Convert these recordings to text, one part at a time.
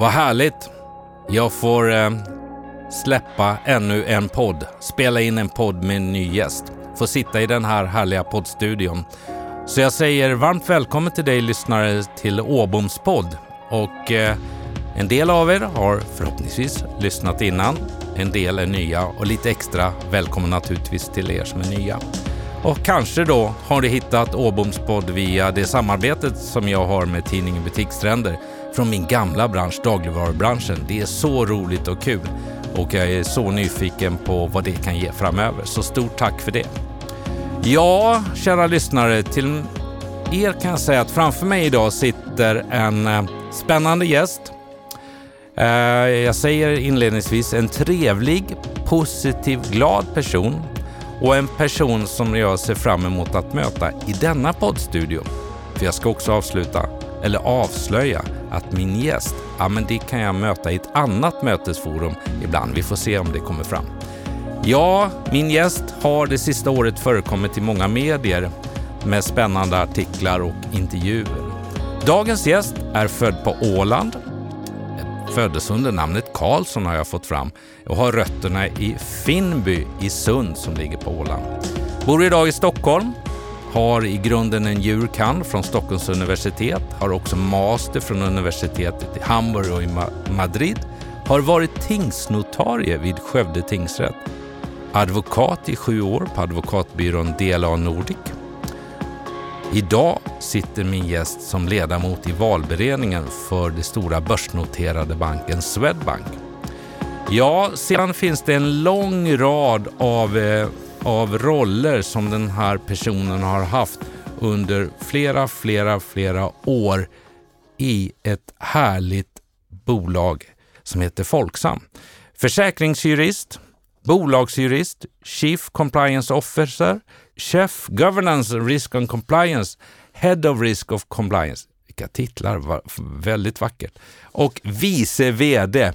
Vad härligt. Jag får eh, släppa ännu en podd, spela in en podd med en ny gäst. Får sitta i den här härliga poddstudion. Så jag säger varmt välkommen till dig lyssnare till Åboms podd. Och eh, en del av er har förhoppningsvis lyssnat innan. En del är nya och lite extra välkommen naturligtvis till er som är nya. Och kanske då har du hittat Åboms podd via det samarbetet som jag har med tidningen Butikstrender från min gamla bransch, dagligvarubranschen. Det är så roligt och kul och jag är så nyfiken på vad det kan ge framöver. Så stort tack för det. Ja, kära lyssnare, till er kan jag säga att framför mig idag sitter en eh, spännande gäst. Eh, jag säger inledningsvis en trevlig, positiv, glad person och en person som jag ser fram emot att möta i denna poddstudio. För jag ska också avsluta, eller avslöja, att min gäst, ja men det kan jag möta i ett annat mötesforum ibland. Vi får se om det kommer fram. Ja, min gäst har det sista året förekommit i många medier med spännande artiklar och intervjuer. Dagens gäst är född på Åland, föddes under namnet Karlsson har jag fått fram och har rötterna i Finnby i Sund som ligger på Åland. Bor idag i Stockholm, har i grunden en jurkand från Stockholms universitet, har också master från universitetet i Hamburg och i Madrid, har varit tingsnotarie vid Skövde tingsrätt, advokat i sju år på advokatbyrån DLA Nordic. Idag sitter min gäst som ledamot i valberedningen för den stora börsnoterade banken Swedbank. Ja, sedan finns det en lång rad av eh, av roller som den här personen har haft under flera, flera, flera år i ett härligt bolag som heter Folksam. Försäkringsjurist, bolagsjurist, Chief Compliance Officer, Chef Governance Risk and Compliance, Head of Risk of Compliance. Vilka titlar, var väldigt vackert. Och vice VD.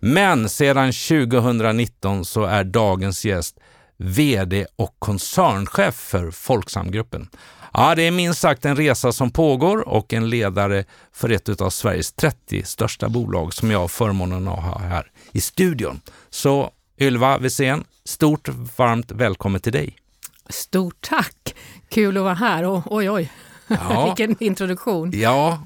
Men sedan 2019 så är dagens gäst VD och koncernchef för Folksamgruppen. Ja, det är minst sagt en resa som pågår och en ledare för ett av Sveriges 30 största bolag som jag har förmånen att ha här i studion. Så Ylva Wisén, stort varmt välkommen till dig. Stort tack! Kul att vara här och oj oj, ja, vilken introduktion. Ja,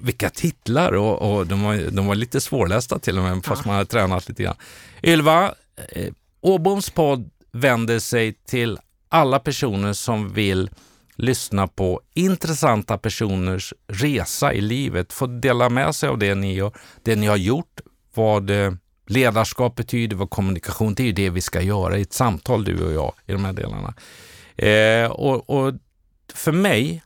vilka titlar och, och de, var, de var lite svårlästa till och med fast ja. man hade tränat lite grann. Ylva, eh, Åboms podd vänder sig till alla personer som vill lyssna på intressanta personers resa i livet, få dela med sig av det ni, gör, det ni har gjort, vad eh, ledarskap betyder, vad kommunikation, det är det vi ska göra i ett samtal du och jag i de här delarna. Eh, och, och, för mig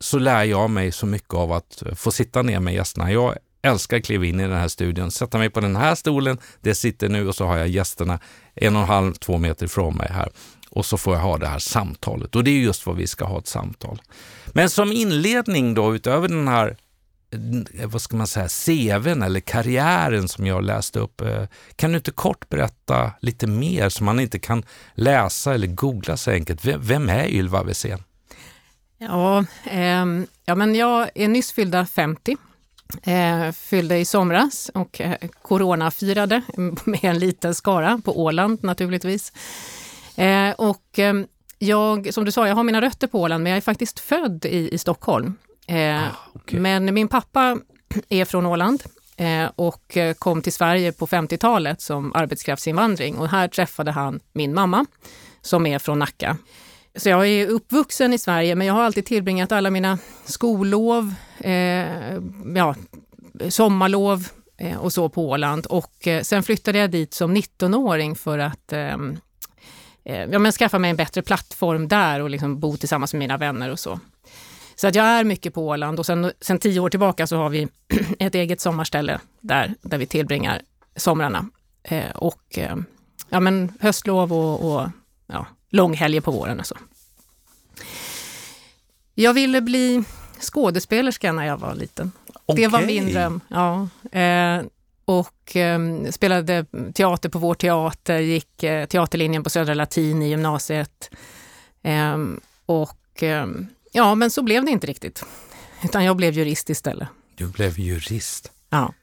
så lär jag mig så mycket av att få sitta ner med gästerna. Jag älskar att kliva in i den här studion, sätta mig på den här stolen, det sitter nu och så har jag gästerna en och en halv, två meter ifrån mig här. Och så får jag ha det här samtalet och det är just vad vi ska ha ett samtal. Men som inledning då utöver den här eh, vad ska man säga, CVn eller karriären som jag läste upp. Eh, kan du inte kort berätta lite mer som man inte kan läsa eller googla så enkelt? Vem är Ylva Wesén? Ja, eh, ja, men jag är nyss fyllda 50 Eh, fyllde i somras och eh, coronafirade med en liten skara på Åland naturligtvis. Eh, och eh, jag, som du sa, jag har mina rötter på Åland, men jag är faktiskt född i, i Stockholm. Eh, ah, okay. Men min pappa är från Åland eh, och kom till Sverige på 50-talet som arbetskraftsinvandring och här träffade han min mamma som är från Nacka. Så jag är uppvuxen i Sverige, men jag har alltid tillbringat alla mina skollov, eh, ja, sommarlov eh, och så på Åland. Och eh, sen flyttade jag dit som 19-åring för att ehm, eh, ja, men skaffa mig en bättre plattform där och liksom bo tillsammans med mina vänner och så. Så att jag är mycket på Åland och sen, sen tio år tillbaka så har vi ett eget sommarställe där, där vi tillbringar somrarna. Eh, och eh, ja, men höstlov och, och ja, långhelger på våren och så. Jag ville bli skådespelerska när jag var liten. Okay. Det var min dröm. Ja. Eh, och eh, spelade teater på vår teater, gick eh, teaterlinjen på Södra Latin i gymnasiet. Ehm, och ehm, ja, men så blev det inte riktigt. Utan jag blev jurist istället. Du blev jurist? Ja.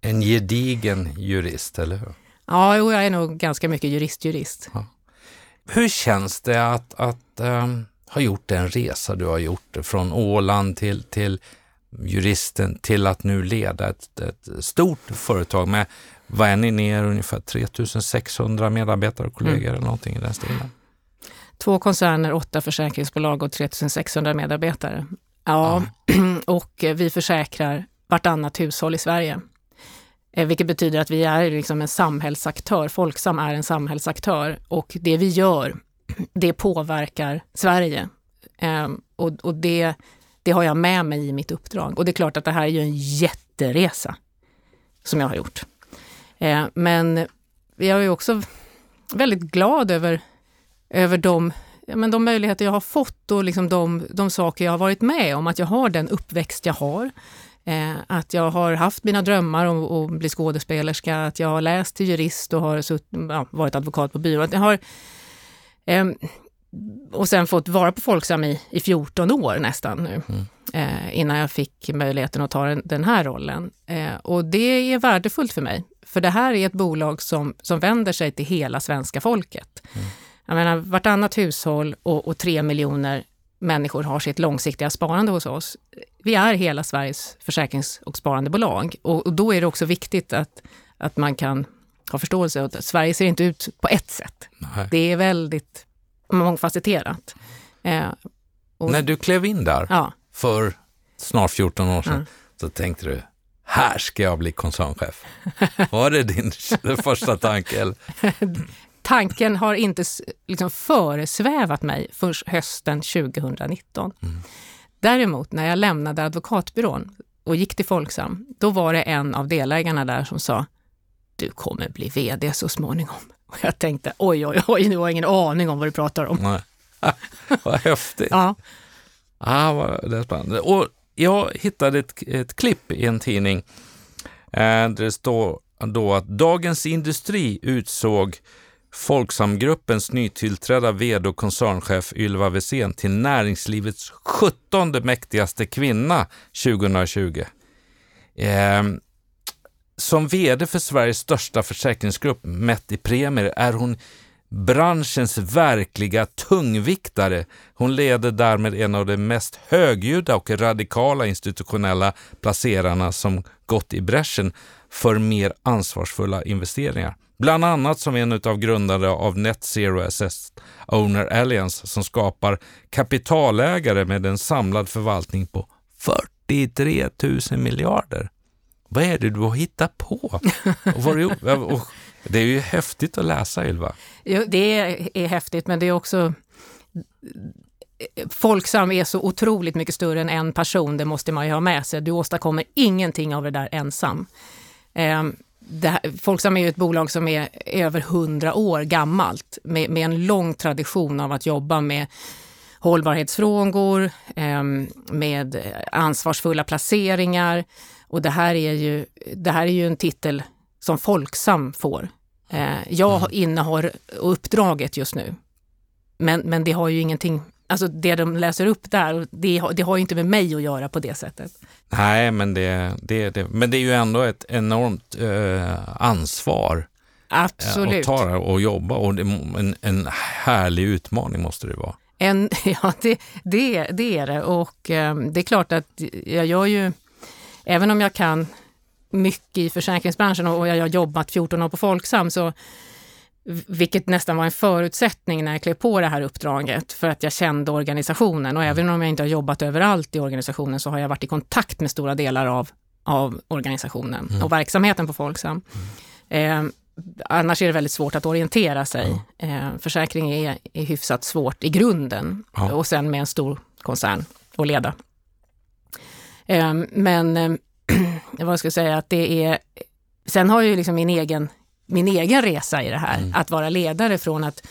En gedigen jurist, eller hur? Ja, jo, jag är nog ganska mycket jurist-jurist. Hur känns det att, att ehm, ha gjort den resa du har gjort från Åland till, till juristen till att nu leda ett, ett stort företag med, vad är ni ner, ungefär 3600 medarbetare och kollegor eller någonting i den stilen? Två koncerner, åtta försäkringsbolag och 3600 medarbetare. Ja, och vi försäkrar vartannat hushåll i Sverige. Eh, vilket betyder att vi är liksom en samhällsaktör. Folksam är en samhällsaktör och det vi gör, det påverkar Sverige. Ehm, och, och det, det har jag med mig i mitt uppdrag. Och det är klart att det här är ju en jätteresa som jag har gjort. Ehm, men jag är också väldigt glad över, över de, ja, men de möjligheter jag har fått och liksom de, de saker jag har varit med om. Att jag har den uppväxt jag har. Eh, att jag har haft mina drömmar om att bli skådespelerska, att jag har läst till jurist och har sutt, ja, varit advokat på byrå. Att jag har, ehm, och sen fått vara på Folksam i, i 14 år nästan nu, eh, innan jag fick möjligheten att ta den, den här rollen. Eh, och det är värdefullt för mig, för det här är ett bolag som, som vänder sig till hela svenska folket. Jag menar, vartannat hushåll och, och tre miljoner människor har sitt långsiktiga sparande hos oss. Vi är hela Sveriges försäkrings och sparandebolag och, och då är det också viktigt att, att man kan ha förståelse att Sverige ser inte ut på ett sätt. Nej. Det är väldigt mångfacetterat. Eh, och, När du klev in där ja, för snart 14 år sedan Mm. så tänkte du, här ska jag bli koncernchef. Var det din första tanke? Eller? tanken har inte liksom föresvävat mig förrän hösten 2019. Däremot när jag lämnade advokatbyrån och gick till Folksam, då var det en av delägarna där som sa, du kommer bli vd så småningom. Och jag tänkte, oj, oj, oj, nu har jag ingen aning om vad du pratar om. Nej. Vad häftigt. Ja, Ah, det är spännande. Och jag hittade ett, ett klipp i en tidning eh, där det står då att Dagens Industri utsåg Folksamgruppens nytillträdda vd och koncernchef Ylva Wesén till näringslivets 17 mäktigaste kvinna 2020. Eh, som vd för Sveriges största försäkringsgrupp, mätt i premier, är hon branschens verkliga tungviktare. Hon leder därmed en av de mest högljudda och radikala institutionella placerarna som gått i bräschen för mer ansvarsfulla investeringar. Bland annat som en av grundare av Net Zero Assessed Owner Alliance som skapar kapitalägare med en samlad förvaltning på 43 000 miljarder. Vad är det du har hittat på? Och? Och det är ju häftigt att läsa, Ylva. Jo, det är, är häftigt, men det är också... Folksam är så otroligt mycket större än en person, det måste man ju ha med sig. Du åstadkommer ingenting av det där ensam. Ehm, här, Folksam är ju ett bolag som är över hundra år gammalt, med, med en lång tradition av att jobba med hållbarhetsfrågor, ehm, med ansvarsfulla placeringar. Och det här är ju, det här är ju en titel som Folksam får. Eh, jag innehar uppdraget just nu. Men, men det har ju ingenting, alltså det de läser upp där, det, det har ju inte med mig att göra på det sättet. Nej, men det, det, det, men det är ju ändå ett enormt eh, ansvar eh, att Absolut. ta det och jobba och det, en, en härlig utmaning måste det vara. En, ja, det, det, det är det. Och eh, det är klart att jag gör ju, även om jag kan mycket i försäkringsbranschen och jag har jobbat 14 år på Folksam, så, vilket nästan var en förutsättning när jag klev på det här uppdraget, för att jag kände organisationen. Och även om jag inte har jobbat överallt i organisationen så har jag varit i kontakt med stora delar av, av organisationen och verksamheten på Folksam. Eh, annars är det väldigt svårt att orientera sig. Eh, försäkring är, är hyfsat svårt i grunden Ja. och sen med en stor koncern att leda. Eh, men eh, vad ska jag säga, att det är... Sen har jag ju liksom min egen, min egen resa i det här, att vara ledare från att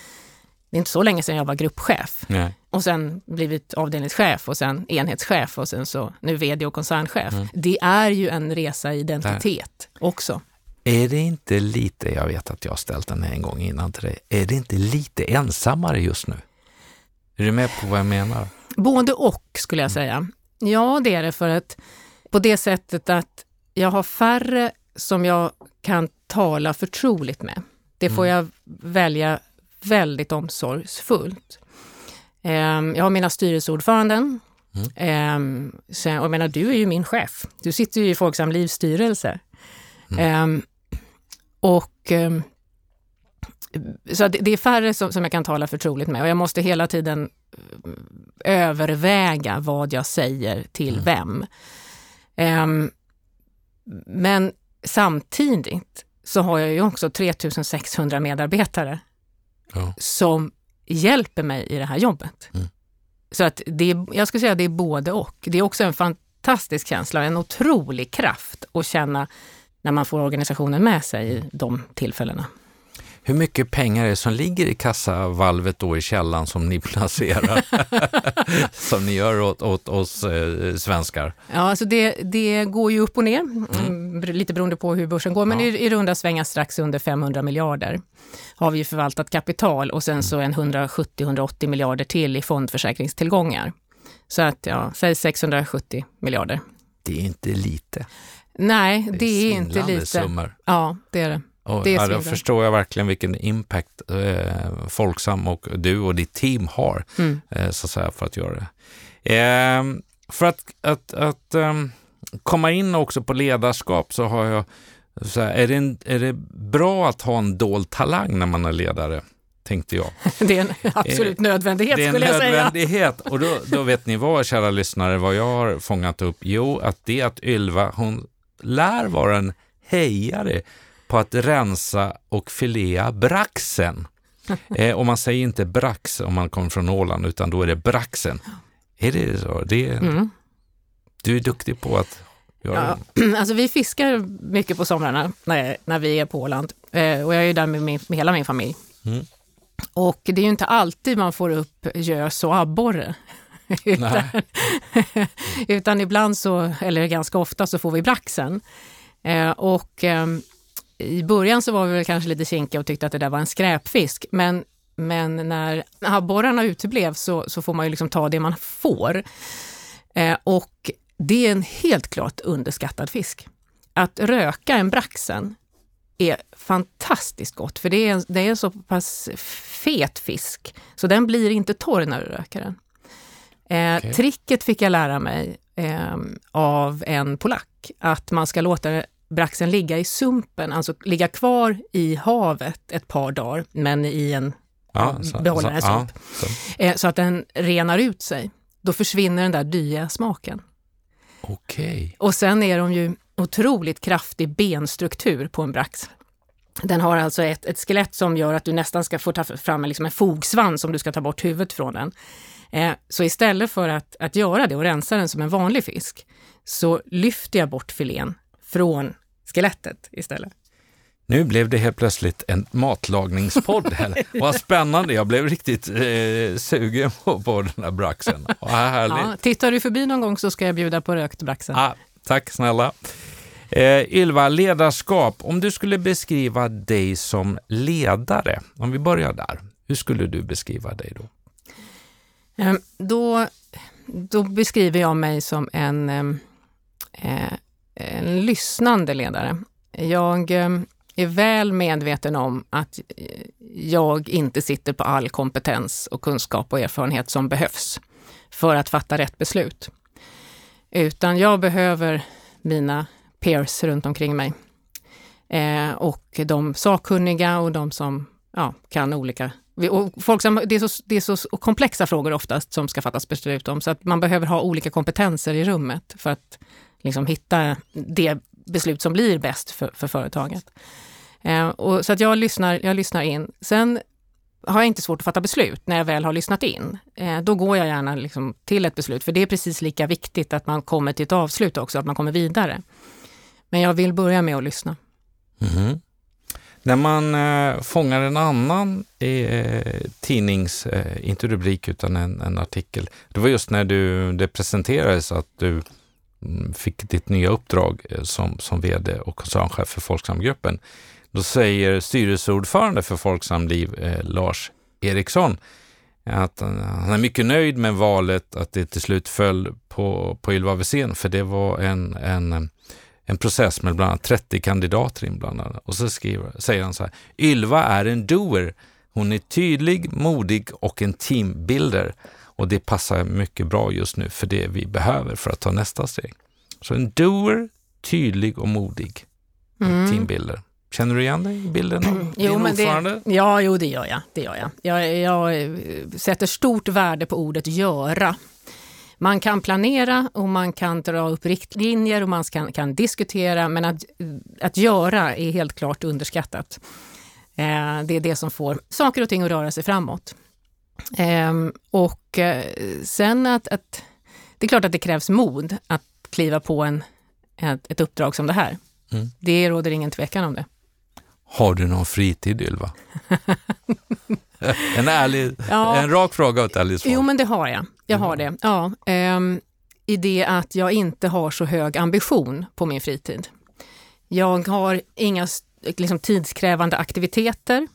det är inte så länge sedan jag var gruppchef Nej. och sen blivit avdelningschef och sen enhetschef och sen så nu vd och koncernchef. Det är ju en resa i identitet också. Är det inte lite, jag vet att jag har ställt den här en gång innan till dig, är det inte lite ensammare just nu? Är du med på vad jag menar? Både och skulle jag säga. Ja, det är det för att på det sättet att jag har färre som jag kan tala förtroligt med. Det får Mm. jag välja väldigt omsorgsfullt. Ehm, jag har mina styrelseordföranden. Mm. Ehm, sen, och jag menar, du är ju min chef. Du sitter ju i Folksam Livs styrelse. Mm. Ehm, och så det är färre som, som jag kan tala förtroligt med och jag måste hela tiden eh, överväga vad jag säger till Mm. vem. Men samtidigt så har jag ju också 3600 medarbetare Ja. som hjälper mig i det här jobbet. Mm. Så att det är, jag skulle säga att det är både och. Det är också en fantastisk känsla, en otrolig kraft att känna när man får organisationen med sig i de tillfällena. Hur mycket pengar är det som ligger i kassavalvet då i källan som ni placerar? som ni gör åt, åt oss eh, svenskar? Ja, alltså det, det går ju upp och ner, mm. Lite beroende på hur börsen går, men Ja. i, i runda svängar strax under 500 miljarder har vi förvaltat kapital och sen så en 170-180 miljarder till i fondförsäkringstillgångar. Så att, ja, säg 670 miljarder. Det är inte lite. Nej, det är, inte svindlande lite. summor. Ja, det är det. Och, Det är ja, då förstår jag verkligen vilken impact eh, Folksam och du och ditt team har Mm. eh, så att säga, för att göra det. Eh, för att, att, att ehm, komma in också på ledarskap så har jag, så här, är, det en, är det bra att ha en dold talang när man är ledare? Tänkte jag. Det är en absolut nödvändighet Det är en skulle jag säga. nödvändighet. Och då, då vet ni vad, kära lyssnare, vad jag har fångat upp? Jo, att det att Ylva, hon lär vara en hejare på att rensa och filea braxen. Eh, och man säger inte brax om man kommer från Åland, utan då är det braxen. Är det så? Det är, Mm. Du är duktig på att göra Ja, det. alltså vi fiskar mycket på somrarna när, när vi är på Åland eh, och jag är ju där med, min, med hela min familj. Mm. Och det är ju inte alltid man får upp gös och abborre. utan, utan ibland så, eller ganska ofta så får vi braxen. Eh, och ehm, i början så var vi väl kanske lite kinkiga och tyckte att det där var en skräpfisk. Men, men när abborrarna uteblev så, så får man ju liksom ta det man får. Eh, och det är en helt klart underskattad fisk. Att röka en braxen är fantastiskt gott, för det är, det är en så pass fet fisk, så den blir inte torr när du röker den. Eh, Okej. Tricket fick jag lära mig eh, av en polack, att man ska låta braxen ligga i sumpen, alltså ligga kvar i havet ett par dagar, men i en behålla den här ja, så. eh, så att den renar ut sig. Då försvinner den där dya smaken. Okej. Och sen är de ju otroligt kraftig benstruktur på en brax. Den har alltså ett, ett skelett som gör att du nästan ska få ta fram en, liksom en fogsvans om du ska ta bort huvudet från den. Eh, så istället för att, att göra det och rensa den som en vanlig fisk, så lyfter jag bort filén från skelettet istället. Nu blev det helt plötsligt en matlagningspodd. Vad spännande, jag blev riktigt eh, sugen på, på den här braxen. Vad härligt. Ja, tittar du förbi någon gång så ska jag bjuda på rökt braxen. Ah, tack snälla. Eh, Ylva, ledarskap. Om du skulle beskriva dig som ledare, om vi börjar där, hur skulle du beskriva dig då? Eh, Då, då beskriver jag mig som en, eh, en lyssnande ledare. Jag eh, är väl medveten om att eh, jag inte sitter på all kompetens och kunskap och erfarenhet som behövs för att fatta rätt beslut. Utan jag behöver mina peers runt omkring mig. Eh, och de sakkunniga och de som ja, kan olika och folk som, det, är så, det är så komplexa frågor oftast som ska fattas beslut om, så att man behöver ha olika kompetenser i rummet för att liksom hitta det beslut som blir bäst för, för företaget. Eh, och, så att jag lyssnar, jag lyssnar in. Sen har jag inte svårt att fatta beslut när jag väl har lyssnat in. Eh, då går jag gärna liksom till ett beslut, för det är precis lika viktigt att man kommer till ett avslut också, att man kommer vidare. Men jag vill börja med att lyssna. Mhm. När man eh, fångar en annan eh, tidnings, eh, inte rubrik utan en, en artikel, det var just när du, det presenterades att du mm, fick ditt nya uppdrag eh, som, som vd och koncernchef för Folksamgruppen. Då säger styrelseordförande för Folksam Liv, eh, Lars Eriksson, att han är mycket nöjd med valet, att det till slut föll på, på Ylva Wisén, för det var en, en en process med bland annat 30 kandidater inblandade. Och så skriver, säger han så här, Ylva är en doer. Hon är tydlig, modig och en teambuilder. Och det passar mycket bra just nu för det vi behöver för att ta nästa steg. Så en doer, tydlig och modig. Mm. Teambuilder. Känner du igen dig i bilden av din jo, ordförande? Det, ja, jo, det gör jag. Det gör jag. jag. Jag eh, sätter stort värde på ordet göra. Man kan planera och man kan dra upp riktlinjer och man kan, kan diskutera, men att, att göra är helt klart underskattat. Eh, det är det som får saker och ting att röra sig framåt. Eh, och sen att, att, det är klart att det krävs mod att kliva på en, ett, ett uppdrag som det här. Mm. Det råder ingen tvekan om det. Har du någon fritid Ylva? en, ärlig, ja. en rak fråga ärligt svar. Jo, men det har jag. Jag har det. Ja, um, I det att jag inte har så hög ambition på min fritid. Jag har inga liksom, tidskrävande aktiviteter,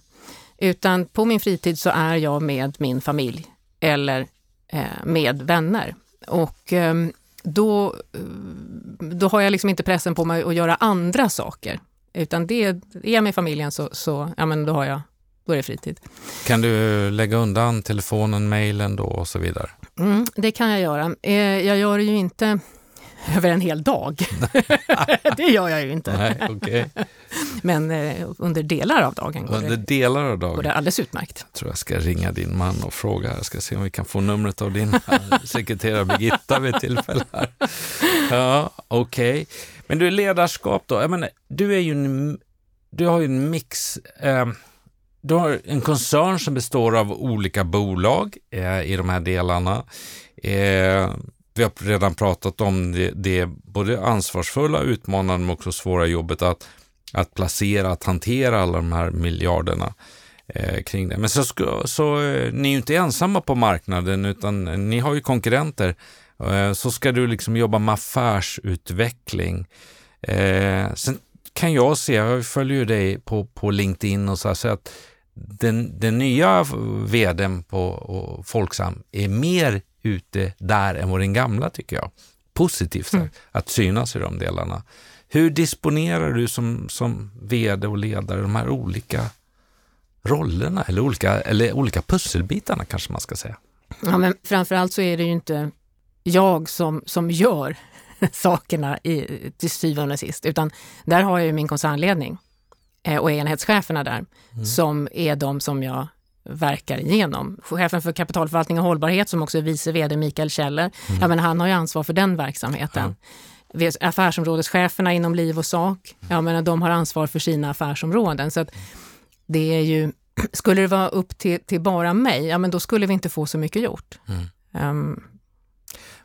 utan på min fritid så är jag med min familj eller eh, med vänner. Och eh, då, då har jag liksom inte pressen på mig att göra andra saker. Utan det, är jag med familjen så, så ja, men då, har jag, då är det fritid. Kan du lägga undan telefonen, mejlen då och så vidare? Mm, det kan jag göra. Eh, jag gör det ju inte över en hel dag. det gör jag ju inte. Nej, okay. Men eh, under delar av dagen går, under det, delar av dagen. går det alldeles utmärkt. Jag tror jag ska ringa din man och fråga. Jag ska se om vi kan få numret av din sekreterare Birgitta vid tillfälle. Här. Ja, okej. Okay. Men du, ledarskap då? Jag menar, du, är ju en, du har ju en mix. Eh, du har en koncern som består av olika bolag eh, i de här delarna. Eh, vi har redan pratat om det, det både ansvarsfulla, utmanande men också svåra jobbet att, att placera, att hantera alla de här miljarderna eh, kring det. Men så, så så ni är ju inte ensamma på marknaden utan ni har ju konkurrenter. Eh, så ska du liksom jobba med affärsutveckling. Eh, sen kan jag se, jag följer ju dig på, på LinkedIn och så, här, så att den, den nya vdn på Folksam är mer ute där än vad den gamla tycker jag. Positivt mm. att synas i de delarna. Hur disponerar du som, som vd och ledare de här olika rollerna eller olika, eller olika pusselbitarna kanske man ska säga? Ja, men framförallt så är det ju inte jag som, som gör sakerna i, till syvende och sist, utan där har jag ju min koncernledning eh, och enhetscheferna där mm. som är de som jag verkar igenom. Chefen för kapitalförvaltning och hållbarhet som också är vice vd Mikael Kjeller, mm. ja, men han har ju ansvar för den verksamheten. Ja. Affärsområdescheferna inom liv och sak, ja, men de har ansvar för sina affärsområden. Så att det är ju, skulle det vara upp till, till bara mig, ja men då skulle vi inte få så mycket gjort. Mm. Um,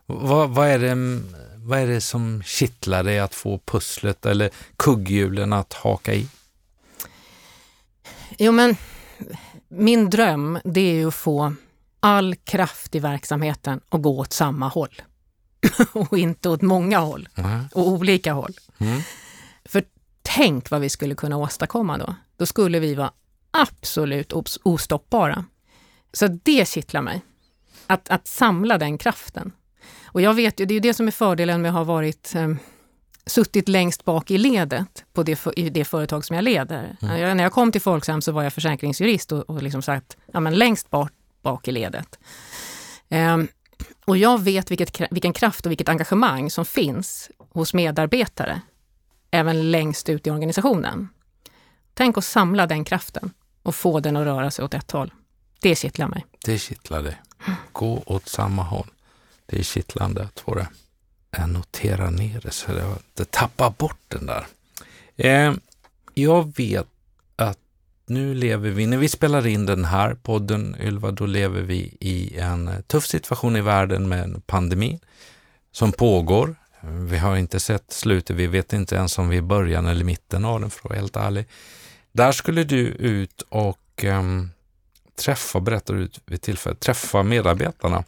vad, vad, är det, vad är det som kittlar dig att få pusslet eller kugghjulen att haka i? Jo men min dröm det är ju att få all kraft i verksamheten att gå åt samma håll. och inte åt många håll mm. och olika håll. Mm. För tänk vad vi skulle kunna åstadkomma då. Då skulle vi vara absolut ostoppbara. Så det kittlar mig. Att, att samla den kraften. Och jag vet ju, det är ju det som är fördelen med att ha varit eh, suttit längst bak i ledet på det, i det företag som jag leder. Mm. Jag, när jag kom till Folksam så var jag försäkringsjurist och, och liksom sagt, ja men längst bak, bak i ledet. Um, och jag vet vilket, vilken kraft och vilket engagemang som finns hos medarbetare, även längst ut i organisationen. Tänk att samla den kraften och få den att röra sig åt ett håll. Det kittlar mig. Det kittlar dig. Gå åt samma håll. Det är kittlande att få det jag noterar ner det så jag inte tappar bort den där. Eh, jag vet att nu lever vi, när vi spelar in den här podden Ylva, då lever vi i en eh, tuff situation i världen med en pandemi som pågår. Vi har inte sett slutet, vi vet inte ens om vi är i början eller mitten av den för att vara helt ärlig. Där skulle du ut och eh, träffa, berättar du vid tillfället, träffa medarbetarna.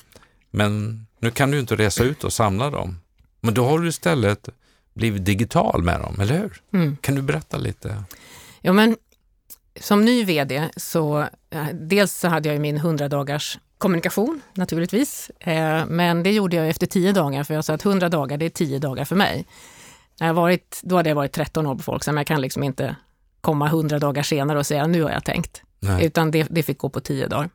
Men nu kan du inte resa ut och samla dem. Men då har du istället blivit digital med dem, eller hur? Mm. Kan du berätta lite? Ja, men som ny VD så dels så hade jag min 100 dagars kommunikation naturligtvis. Eh, men det gjorde jag efter 10 dagar för jag sa att 100 dagar det är 10 dagar för mig. När jag varit, då hade jag varit 13 år på Folksam, jag kan liksom inte komma 100 dagar senare och säga nu har jag tänkt. Nej. Utan det, det fick gå på 10 dagar.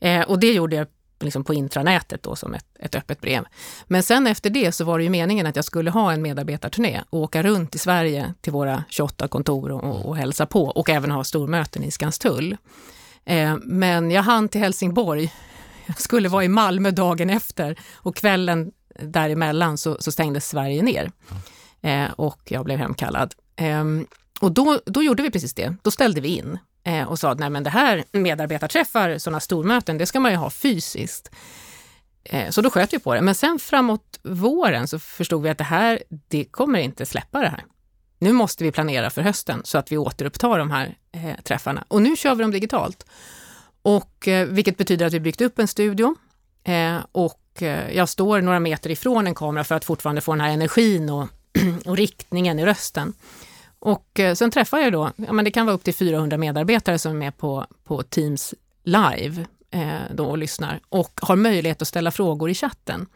Eh, och det gjorde jag liksom på intranätet då som ett, ett öppet brev. Men sen efter det så var det ju meningen att jag skulle ha en medarbetarturné och åka runt i Sverige till våra 28 kontor och, och, hälsa på och även ha stormöten i Skanstull. Eh, men jag hann till Helsingborg. Jag skulle vara i Malmö dagen efter och kvällen däremellan så, så stängdes Sverige ner. Eh, och jag blev hemkallad. Eh, och då, då gjorde vi precis det. Då ställde vi in eh, och sa att nej men det här medarbetarträffar, sådana stormöten, det ska man ju ha fysiskt. Eh, så då sköt vi på det. Men sen framåt våren så förstod vi att det här, det kommer inte släppa det här. Nu måste vi planera för hösten så att vi återupptar de här eh, träffarna. Och nu kör vi dem digitalt. Och, eh, vilket betyder att vi byggt upp en studio eh, och eh, jag står några meter ifrån en kamera för att fortfarande få den här energin och, och riktningen i rösten. Och eh, sen träffar jag då, ja, men det kan vara upp till 400 medarbetare som är med på, på Teams live eh, då och lyssnar och har möjlighet att ställa frågor i chatten.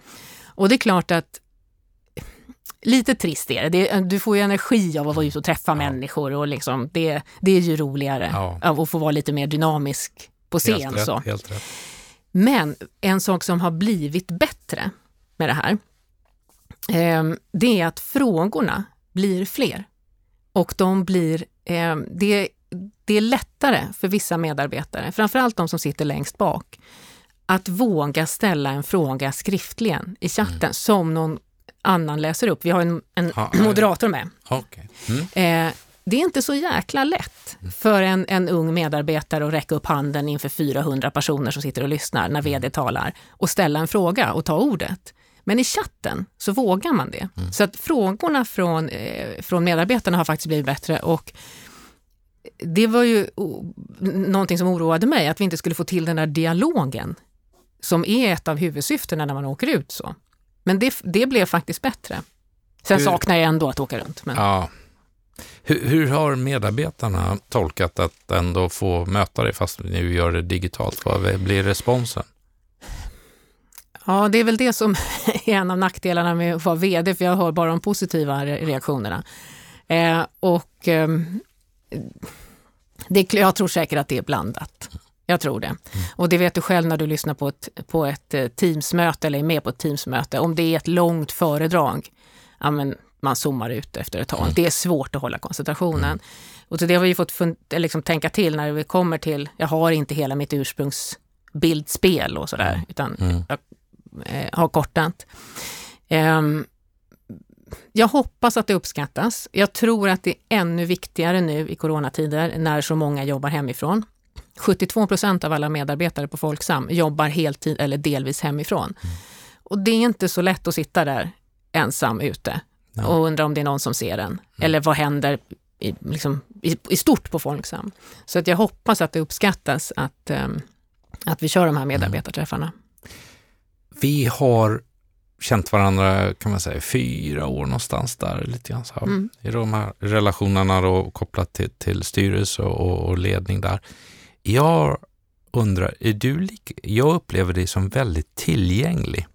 Och det är klart att lite trist är det. det du får ju energi av att vara ute och träffa människor och liksom, det, det är ju roligare Ja. av att få vara lite mer dynamisk på scen. Helt rätt, så. helt rätt. Men en sak som har blivit bättre med det här, eh, det är att frågorna blir fler. Och de blir, eh, det, det är lättare för vissa medarbetare, framförallt de som sitter längst bak, att våga ställa en fråga skriftligen i chatten som någon annan läser upp. Vi har en, en ja. moderator med. Okej. Mm. Eh, det är inte så jäkla lätt för en, en ung medarbetare att räcka upp handen inför 400 personer som sitter och lyssnar när vd talar och ställa en fråga och ta ordet. Men i chatten så vågar man det. Så att frågorna från, eh, från medarbetarna har faktiskt blivit bättre och det var ju o- någonting som oroade mig, att vi inte skulle få till den där dialogen som är ett av huvudsyftena när man åker ut så. Men det, det blev faktiskt bättre. Sen Hur- saknar jag ändå att åka runt. Men... Ja. Hur, hur har medarbetarna tolkat att ändå få möta dig fast nu gör det digitalt? Vad blir responsen? Ja, det är väl det som är en av nackdelarna med att vara VD, för jag hör bara de positiva re- reaktionerna. Eh, och ehm, det, jag tror säkert att det är blandat. Jag tror det. Och det vet du själv när du lyssnar på ett, på ett eh, Teamsmöte eller är med på ett Teamsmöte. Om det är ett långt föredrag, ja, men man zoomar ut efter ett tag. Det är svårt att hålla koncentrationen. Och så det har vi fått eller liksom tänka till när vi kommer till, jag har inte hela mitt ursprungsbildspel och sådär, utan jag eh, har kortat. Ehm, jag hoppas att det uppskattas. Jag tror att det är ännu viktigare nu i coronatider när så många jobbar hemifrån. 72 procent av alla medarbetare på Folksam jobbar heltid eller delvis hemifrån. Och det är inte så lätt att sitta där ensam ute och undra om det är någon som ser en. Eller vad händer i, liksom, i, i stort på Folksam. Så att jag hoppas att det uppskattas att, ehm, att vi kör de här medarbetarträffarna. Vi har känt varandra, kan man säga, fyra år någonstans där. Lite grann så här. Mm. I de här relationerna då, kopplat till, till styrelse och, och ledning där. Jag undrar, är du lik, jag upplever dig som väldigt tillgänglig.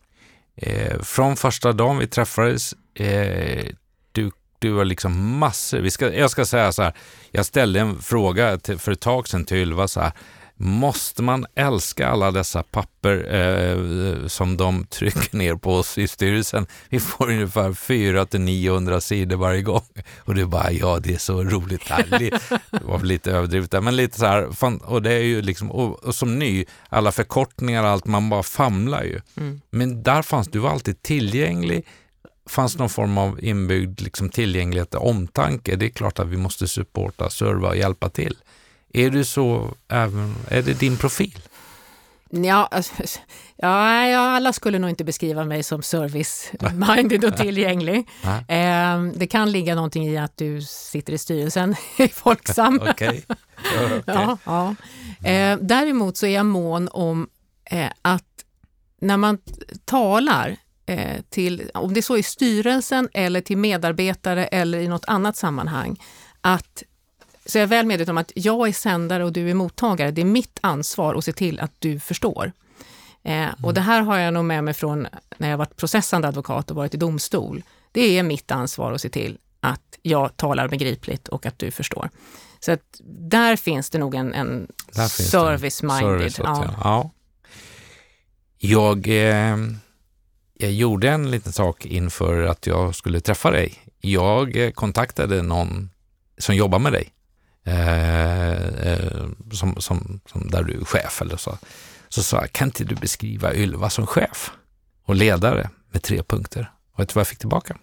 Eh, från första dagen vi träffades, eh, du, du var liksom massor. Vi ska, jag ska säga så här, jag ställde en fråga till, för ett tag sedan till Ylva så här, Måste man älska alla dessa papper eh, som de trycker ner på oss i styrelsen? Vi får ungefär 4 till 900 sidor varje gång. Och du bara, ja det är så roligt här. Det var lite överdrivet där, men lite så här, fan, och det är ju liksom, och, och som ny, alla förkortningar och allt, man bara famlar ju. Mm. Men där fanns, du var alltid tillgänglig, fanns någon form av inbyggd liksom, tillgänglighet och omtanke. Det är klart att vi måste supporta, serva och hjälpa till. Är du så, även, är det din profil? Ja, alltså, ja, ja, alla skulle nog inte beskriva mig som service-minded och tillgänglig. Nej. Eh, det kan ligga någonting i att du sitter i styrelsen i Folksam. Ja, okej. Ja, ja. Eh, däremot så är jag mån om eh, att när man talar eh, till, om det är så i styrelsen eller till medarbetare eller i något annat sammanhang, att så jag är väl medveten om att jag är sändare och du är mottagare. Det är mitt ansvar att se till att du förstår. Eh, Och det här har jag nog med mig från när jag varit processande advokat och varit i domstol. Det är mitt ansvar att se till att jag talar begripligt och att du förstår. Så att där finns det nog en, en service-minded. Service ja. ja. Jag, eh, jag gjorde en liten sak inför att jag skulle träffa dig. Jag kontaktade någon som jobbar med dig, eh, eh, som, som, som, där du är chef eller så. Så sa jag, kan inte du beskriva Ylva som chef och ledare med tre punkter? Och vet du vad jag fick tillbaka?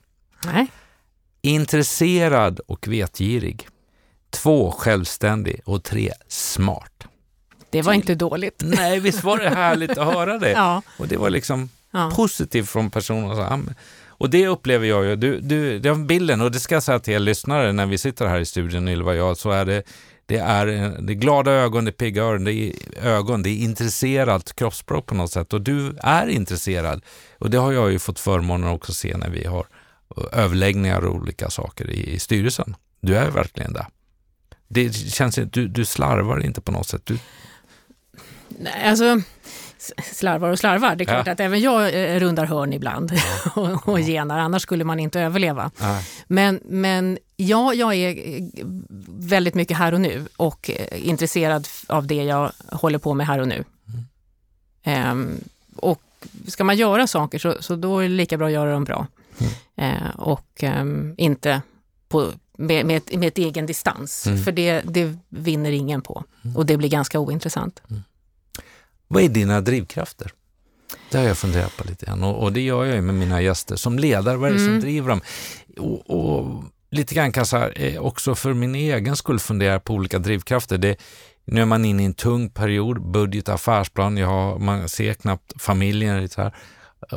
Nej. Intresserad och vetgirig. Två, självständig och tre, smart. Det var inte dåligt. Nej, visst var det härligt att höra det? ja. Och det var liksom ja. positivt från personen. Och det upplever jag ju. Du, du, den bilden, och det ska jag säga till er lyssnare när vi sitter här i studion, Ylva och jag, så är det det är, det är glada ögon, det är pigga öron, det är ögon, det är intresserat kroppsspråk på något sätt. Och du är intresserad. Och det har jag ju fått förmånen också se när vi har överläggningar och olika saker i, i styrelsen. Du är verkligen där. Det känns du, du slarvar inte på något sätt. Du... Nej, alltså slarvar och slarvar. Det är klart ja. att även jag eh, rundar hörn ibland och, och genar, annars skulle man inte överleva. Ja. Men, men ja, jag är eh, väldigt mycket här och nu och eh, intresserad av det jag håller på med här och nu. Mm. Um, och ska man göra saker så, så då är det lika bra att göra dem bra. Mm. Uh, och um, inte på, med, med, med ett egen distans, mm. för det, det vinner ingen på. Mm. Och det blir ganska ointressant. Vad är dina drivkrafter? Det har jag funderat på lite grann och, och det gör jag ju med mina gäster. Som ledare, vad är det mm. som driver dem? Och, och lite grann kanske eh, också för min egen skull fundera på olika drivkrafter. Det, nu är man inne i en tung period, budget, affärsplan, jag har, man ser knappt familjen. Lite här.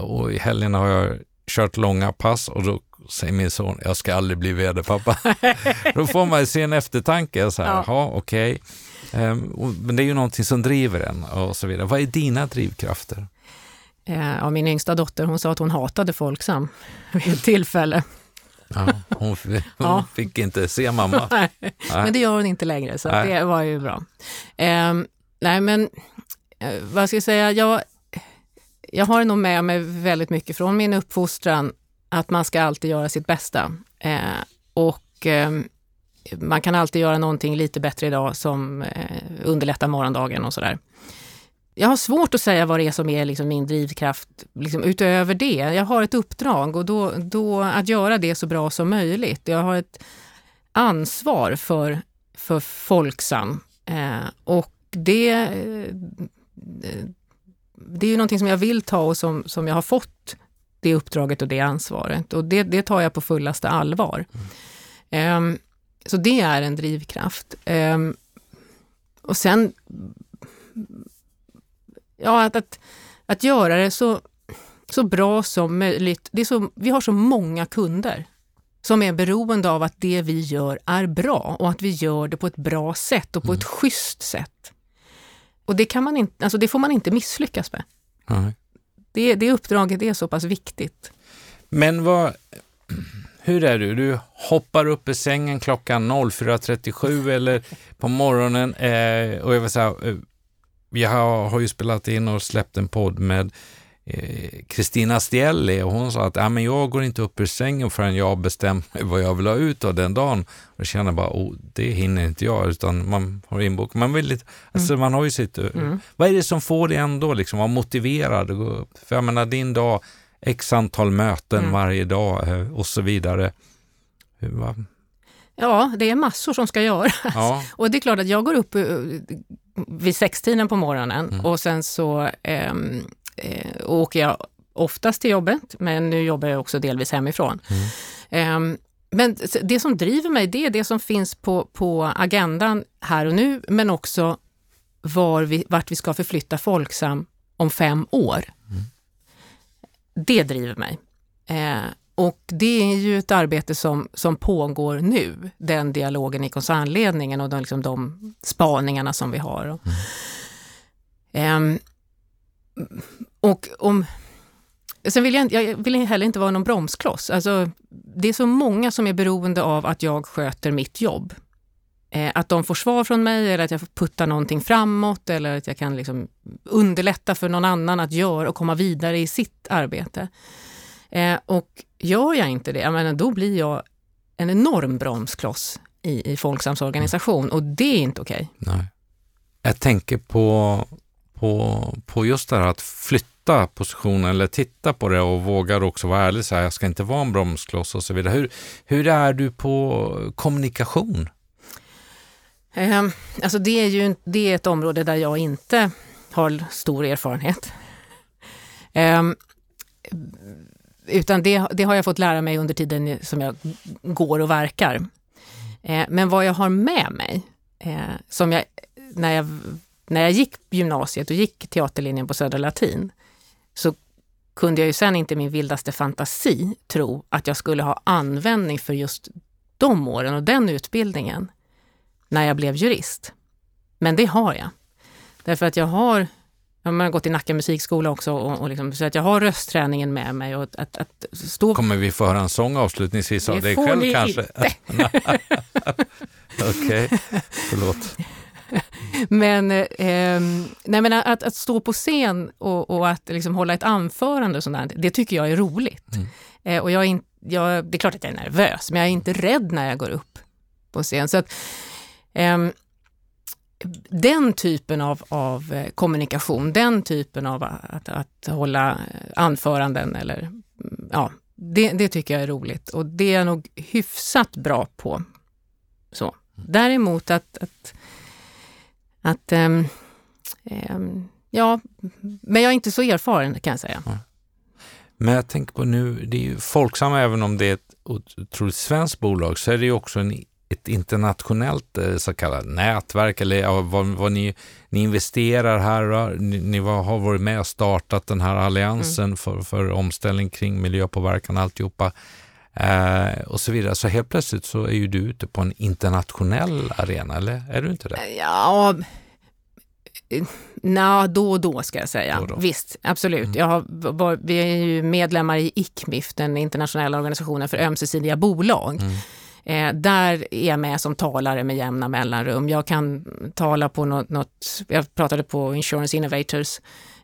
Och i helgen har jag kört långa pass och då säger min son, jag ska aldrig bli vd-pappa. då får man se en eftertanke, så här, ja. okej. Okay. Um, men det är ju någonting som driver en och så vidare. Vad är dina drivkrafter? Eh, ja, min yngsta dotter hon sa att hon hatade Folksam vid ett tillfälle. Ja, hon, hon ja. fick inte se mamma. nej, nej. Men det gör hon inte längre, så det var ju bra. Eh, nej, men eh, vad ska jag säga? Jag, jag har nog med mig väldigt mycket från min uppfostran att man ska alltid göra sitt bästa. Eh, och ehm, man kan alltid göra någonting lite bättre idag som eh, underlättar morgondagen och sådär. Jag har svårt att säga vad det är som är liksom min drivkraft liksom utöver det. Jag har ett uppdrag och då, då att göra det så bra som möjligt. Jag har ett ansvar för, för Folksam eh, och det, eh, det är ju någonting som jag vill ta och som, som jag har fått det uppdraget och det ansvaret och det, det tar jag på fullaste allvar. Mm. Um, så det är en drivkraft. Um, och sen, ja, att, att, att göra det så, så bra som möjligt. Det är så, vi har så många kunder som är beroende av att det vi gör är bra och att vi gör det på ett bra sätt och på mm. ett schysst sätt. Och det, kan man inte, alltså det får man inte misslyckas med. Mm. Det, det uppdraget är så pass viktigt. Men vad, hur är du? Du hoppar upp i sängen klockan 04.37 eller på morgonen eh, och jag vill säga, eh, jag har, har ju spelat in och släppt en podd med eh, Kristina eh, Stielli och hon sa att ja, men jag går inte upp ur sängen förrän jag bestämt vad jag vill ha ut av den dagen. Och jag känner bara, oh, det hinner inte jag, utan man har inbokat. Man, vill lite, alltså, mm. man har ju sitt... Eh, mm. Vad är det som får dig ändå liksom, vara motiverad? För jag menar, din dag x antal möten mm. varje dag eh, och så vidare. Ja, det är massor som ska göras. Ja. Och det är klart att jag går upp eh, vid sextiden på morgonen mm. och sen så ehm, eh, åker jag oftast till jobbet, men nu jobbar jag också delvis hemifrån. Mm. Eh, men det som driver mig, det är det som finns på, på agendan här och nu, men också var vi, vart vi ska förflytta Folksam om fem år. Mm. Det driver mig. Eh, och det är ju ett arbete som, som pågår nu, den dialogen i koncernledningen och de, liksom de spaningarna som vi har. Mm. Eh, och om... Sen vill jag, jag vill heller inte vara någon bromskloss. Alltså, det är så många som är beroende av att jag sköter mitt jobb. Eh, att de får svar från mig eller att jag får putta någonting framåt eller att jag kan liksom underlätta för någon annan att göra och komma vidare i sitt arbete. Eh, och gör jag inte det, jag menar, då blir jag en enorm bromskloss i, i Folksams organisation och det är inte okej. Nej. Jag tänker på, på, på just det här att flytta positionen eller titta på det och vågar också vara ärlig så här, jag ska inte vara en bromskloss och så vidare. Hur, hur är du på kommunikation? Eh, alltså det är ju det är ett område där jag inte har stor erfarenhet. Eh, utan det, det, har jag fått lära mig under tiden som jag går och verkar. Eh, men vad jag har med mig, eh, som jag när, jag när jag gick gymnasiet och gick teaterlinjen på Södra Latin, så kunde jag ju sen inte i min vildaste fantasi tro att jag skulle ha användning för just de åren och den utbildningen när jag blev jurist. Men det har jag. Därför att jag har, jag har gått i Nacka musikskola också, och, och liksom, så att jag har röstträningen med mig. Och att, att stå... Kommer vi få höra en sång avslutningsvis av dig själv ni kanske? Okej, okay. förlåt. men eh, nej, men att, att stå på scen och, och att liksom hålla ett anförande, och sånt det tycker jag är roligt. Mm. Eh, och jag är in, jag, det är klart att jag är nervös, men jag är inte rädd när jag går upp på scen. Så att, den typen av, av eh, kommunikation, den typen av att, att hålla anföranden eller ja, det, det, tycker jag är roligt och det är jag nog hyfsat bra på. Så. Mm. Däremot att, att att um, um, ja, men jag är inte så erfaren kan jag säga. Ja. Men jag tänker på nu, det är ju Folksam, även om det är ett otroligt svenskt bolag, så är det ju också en, ett internationellt eh, så kallat nätverk, eller vad, vad ni, ni investerar här, ni, ni har varit med och startat den här alliansen mm. för, för omställning kring miljöpåverkan och alltihopa. Eh, och så vidare. Så helt plötsligt så är ju du ute på en internationell arena, eller är du inte det? Ja, Nja, då och då ska jag säga. Då då. Visst, absolut. Mm. Jag har, vi är ju medlemmar i ICMIF, den internationella organisationen för ömsesidiga bolag. Mm. Eh, där är jag med som talare med jämna mellanrum. Jag kan tala på något, något jag pratade på Insurance Innovators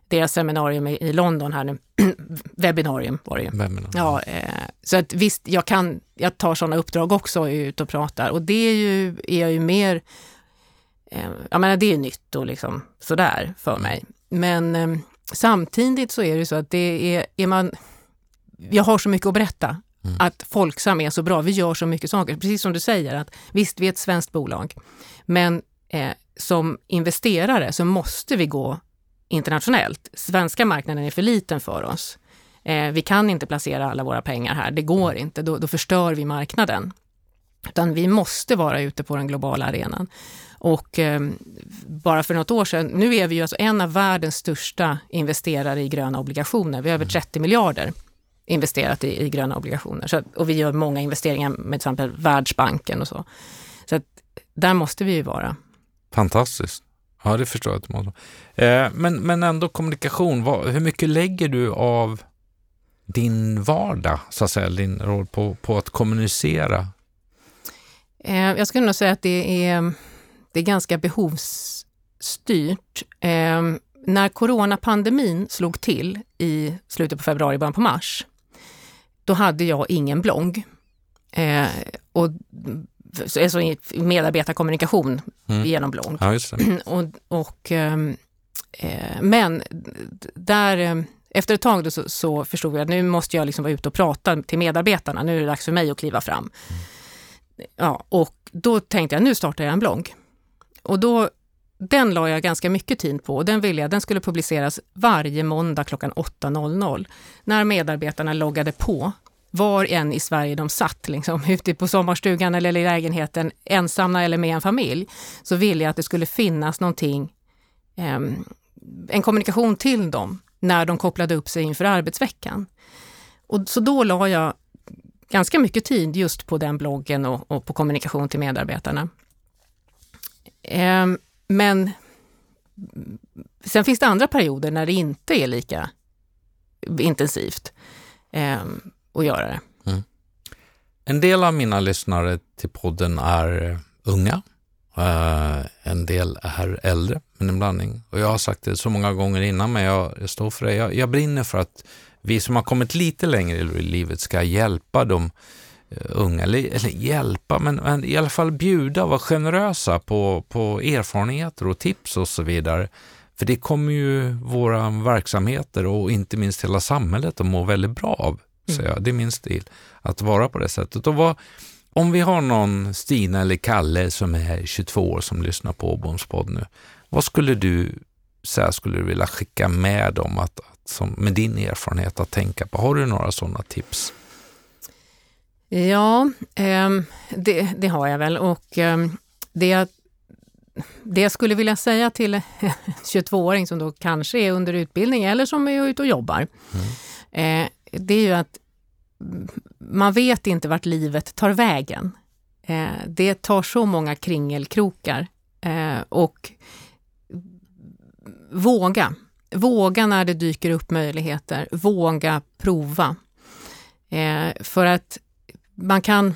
deras seminarium i, i London här nu. Webbinarium var det ju. Webbinarium. Ja, eh, så att visst, jag, kan, jag tar sådana uppdrag också ut och pratar och det är ju, är jag ju mer, eh, jag menar det är nytt och liksom sådär för mm. mig. Men eh, samtidigt så är det så att det är, är man, jag har så mycket att berätta Mm. Att Folksam är så bra, vi gör så mycket saker. Precis som du säger, att visst vi är ett svenskt bolag, men eh, som investerare så måste vi gå internationellt. Svenska marknaden är för liten för oss. Eh, vi kan inte placera alla våra pengar här, det går inte, då, då förstör vi marknaden. Utan vi måste vara ute på den globala arenan. Och eh, bara för något år sedan, nu är vi ju alltså en av världens största investerare i gröna obligationer. Vi har över 30 mm. miljarder investerat i, i gröna obligationer. Så, och vi gör många investeringar med till exempel Världsbanken och så. Så att, där måste vi ju vara. Fantastiskt. Ja, det förstår jag. Att eh, men, men ändå kommunikation. Vad, hur mycket lägger du av din vardag, så att säga, din roll på, på att kommunicera? Eh, jag skulle nog säga att det är, det är ganska behovsstyrt. Eh, när coronapandemin slog till i slutet på februari, början på mars, då hade jag ingen blogg. Eh, och alltså medarbetarkommunikation mm. genom blogg. Ja, och, och, ehm, eh, men där, eh, efter ett tag så, så, förstod jag att nu måste jag liksom vara ute och prata till medarbetarna. Nu är det dags för mig att kliva fram. Mm. Ja, och då tänkte jag, nu startar jag en blogg. Och då, den la jag ganska mycket tid på och den ville jag, den skulle publiceras varje måndag klockan 8.00. När medarbetarna loggade på var än i Sverige de satt, liksom, ute på sommarstugan eller i lägenheten, ensamma eller med en familj, så ville jag att det skulle finnas någonting, eh, en kommunikation till dem när de kopplade upp sig inför arbetsveckan. Och, så då la jag ganska mycket tid just på den bloggen och, och på kommunikation till medarbetarna. Eh, men sen finns det andra perioder när det inte är lika intensivt. Eh, att göra det. Mm. En del av mina lyssnare till podden är eh, unga. Uh, en del är äldre, men en blandning. Och jag har sagt det så många gånger innan, men jag, jag står för det. Jag, jag brinner för att vi som har kommit lite längre i livet ska hjälpa de unga, eller, eller hjälpa, men, men, i alla fall bjuda och vara generösa på, på erfarenheter och tips och så vidare. För det kommer ju våra verksamheter och inte minst hela samhället att må väldigt bra av. Så jag. Det är min stil, att vara på det sättet. Och vad, om vi har någon Stina eller Kalle som är 22 år som lyssnar på Åboms podd nu, vad skulle du säga skulle du vilja skicka med dem att, att, som, med din erfarenhet att tänka på? Har du några sådana tips? Ja, eh, det, det, har jag väl och eh, det, det jag skulle vilja säga till en 22-åring som då kanske är under utbildning eller som är ute och jobbar, mm. eh, det är ju att man vet inte vart livet tar vägen. Eh, det tar så många kringelkrokar eh, och våga. Våga när det dyker upp möjligheter. Våga prova. För att man kan,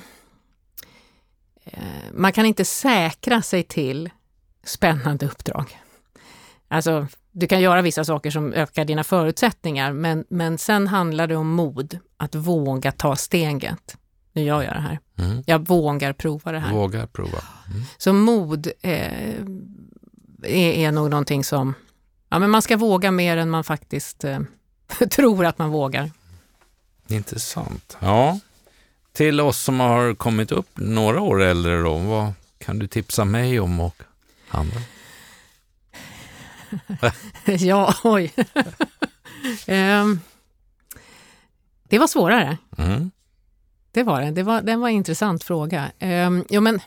man kan inte säkra sig till spännande uppdrag. Alltså, du kan göra vissa saker som ökar dina förutsättningar, men, men sen handlar det om mod, att våga ta steget. Nu gör jag det här. Mm. Jag vågar prova det här. Vågar prova. Mm. Så mod eh, är, är nog någonting som, ja men man ska våga mer än man faktiskt eh, tror att man vågar. Intressant. Ja, till oss som har kommit upp några år äldre då, vad kan du tipsa mig om och andra? ja, oj. um, det var svårare. Mm. Det var det. Det var, det var en intressant fråga. Um, jo, men,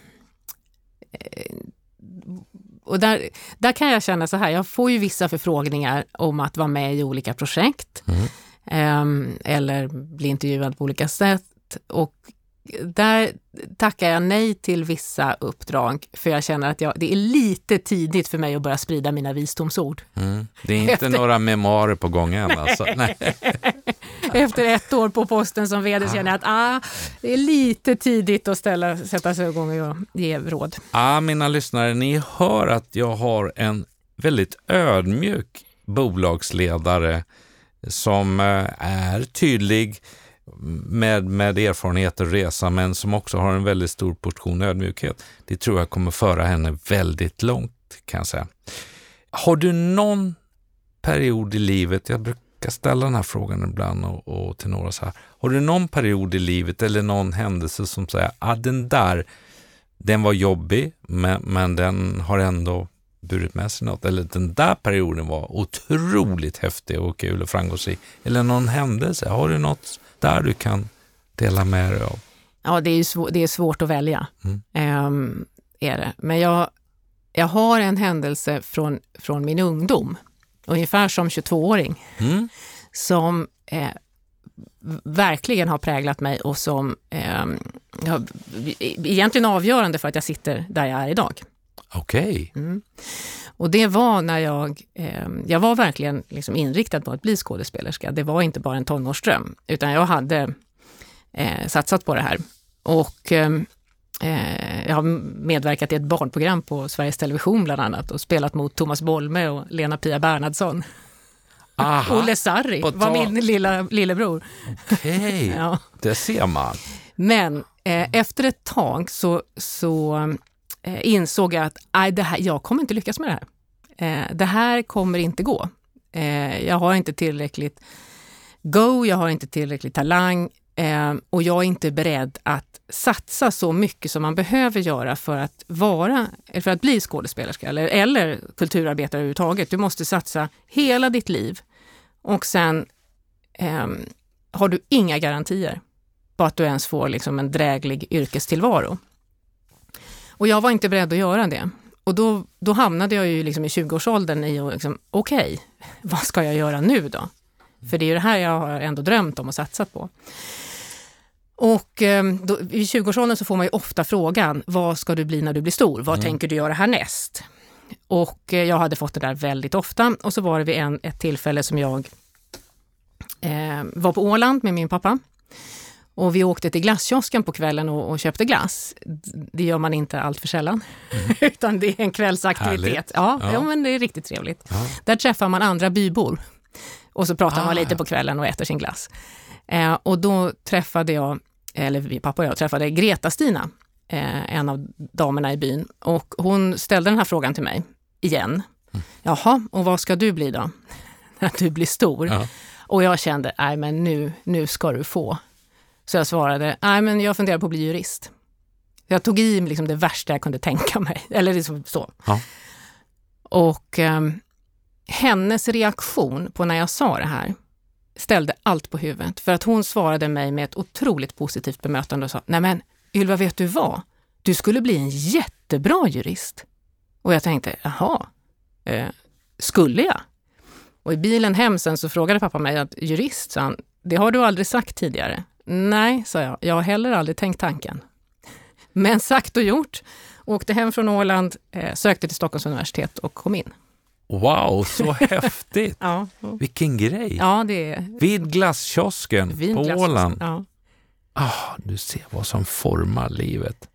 eh, och där, där kan jag känna så här, jag får ju vissa förfrågningar om att vara med i olika projekt. Mm. Um, eller bli intervjuad på olika sätt. Och där tackar jag nej till vissa uppdrag för jag känner att jag, det är lite tidigt för mig att börja sprida mina visdomsord. Mm. Det är inte Efter... några memoarer på gång än alltså? Nej. Efter ett år på posten som vd känner jag att ah, det är lite tidigt att ställa, sätta sig igång och ge råd. Ah, mina lyssnare, ni hör att jag har en väldigt ödmjuk bolagsledare som eh, är tydlig, med, med erfarenhet och resa, men som också har en väldigt stor portion ödmjukhet. Det tror jag kommer föra henne väldigt långt, kan jag säga. Har du någon period i livet, jag brukar ställa den här frågan ibland och, och till några så här, har du någon period i livet eller någon händelse som säger, ah, den där, den var jobbig, men, men den har ändå burit med sig något. Eller den där perioden var otroligt häftig och kul och framgångsrik. Eller någon händelse. Har du något där du kan dela med dig av? Ja, det är, svår, det är svårt att välja. Mm. Um, är det. Men jag, jag har en händelse från, från min ungdom, ungefär som 22-åring, mm. som eh, verkligen har präglat mig och som eh, egentligen avgörande för att jag sitter där jag är idag. Okej. Okay. Mm. Och det var när jag, eh, jag var verkligen liksom inriktad på att bli skådespelerska. Det var inte bara en tonårsdröm, utan jag hade eh, satsat på det här. Och eh, jag har medverkat i ett barnprogram på Sveriges Television bland annat och spelat mot Thomas Bolme och Lena-Pia Bernhardsson. Aha, Olle Sarri var min lilla, lillebror. Okej, okay. ja. det ser man. Men eh, efter ett tag så, så eh, insåg jag att aj, det här, jag kommer inte lyckas med det här. Eh, det här kommer inte gå. Eh, jag har inte tillräckligt go, jag har inte tillräckligt talang eh, och jag är inte beredd att satsa så mycket som man behöver göra för att vara, för att bli skådespelerska eller, eller kulturarbetare överhuvudtaget. Du måste satsa hela ditt liv och sen eh, har du inga garantier på att du ens får liksom en dräglig yrkestillvaro. Och jag var inte beredd att göra det. Och då, då hamnade jag ju liksom i 20-årsåldern i att, liksom, okej, okay, vad ska jag göra nu då? För det är ju det här jag har ändå drömt om och satsat på. Och eh, då, i 20-årsåldern så får man ju ofta frågan, vad ska du bli när du blir stor? Vad mm. tänker du göra härnäst? Och eh, jag hade fått det där väldigt ofta och så var det vid en, ett tillfälle som jag eh, var på Åland med min pappa. Och vi åkte till glasskiosken på kvällen och, och, köpte glass. Det gör man inte allt för sällan, mm. utan det är en kvällsaktivitet. Ja, ja. ja, men det är riktigt trevligt. Ja. Där träffar man andra bybor. Och så pratar man Ah. lite på kvällen och äter sin glass. Eh, och då träffade jag, eller pappa och jag träffade Greta-Stina, eh, en av damerna i byn. Och hon ställde den här frågan till mig igen. Jaha, och vad ska du bli då? När du blir stor? Och jag kände, nej men nu, nu ska du få. Så jag svarade, nej men jag funderar på att bli jurist. Jag tog i liksom det värsta jag kunde tänka mig. Eller liksom så. Ja. Och ehm, hennes reaktion på när jag sa det här ställde allt på huvudet. För att hon svarade mig med ett otroligt positivt bemötande och sa, nej men Ylva, vet du vad? Du skulle bli en jättebra jurist. Och jag tänkte, jaha, eh, skulle jag? Och i bilen hem sen så frågade pappa mig att jurist, sa han, det har du aldrig sagt tidigare. Nej, sa jag, jag har heller aldrig tänkt tanken. Men sagt och gjort. Åkte hem från Åland, eh, sökte till Stockholms universitet och kom in. Wow, så häftigt! Ja, Vilken grej! ja det är Vid glasskiosken vid på Åland. Ja. Ah, du ser vad som formar livet.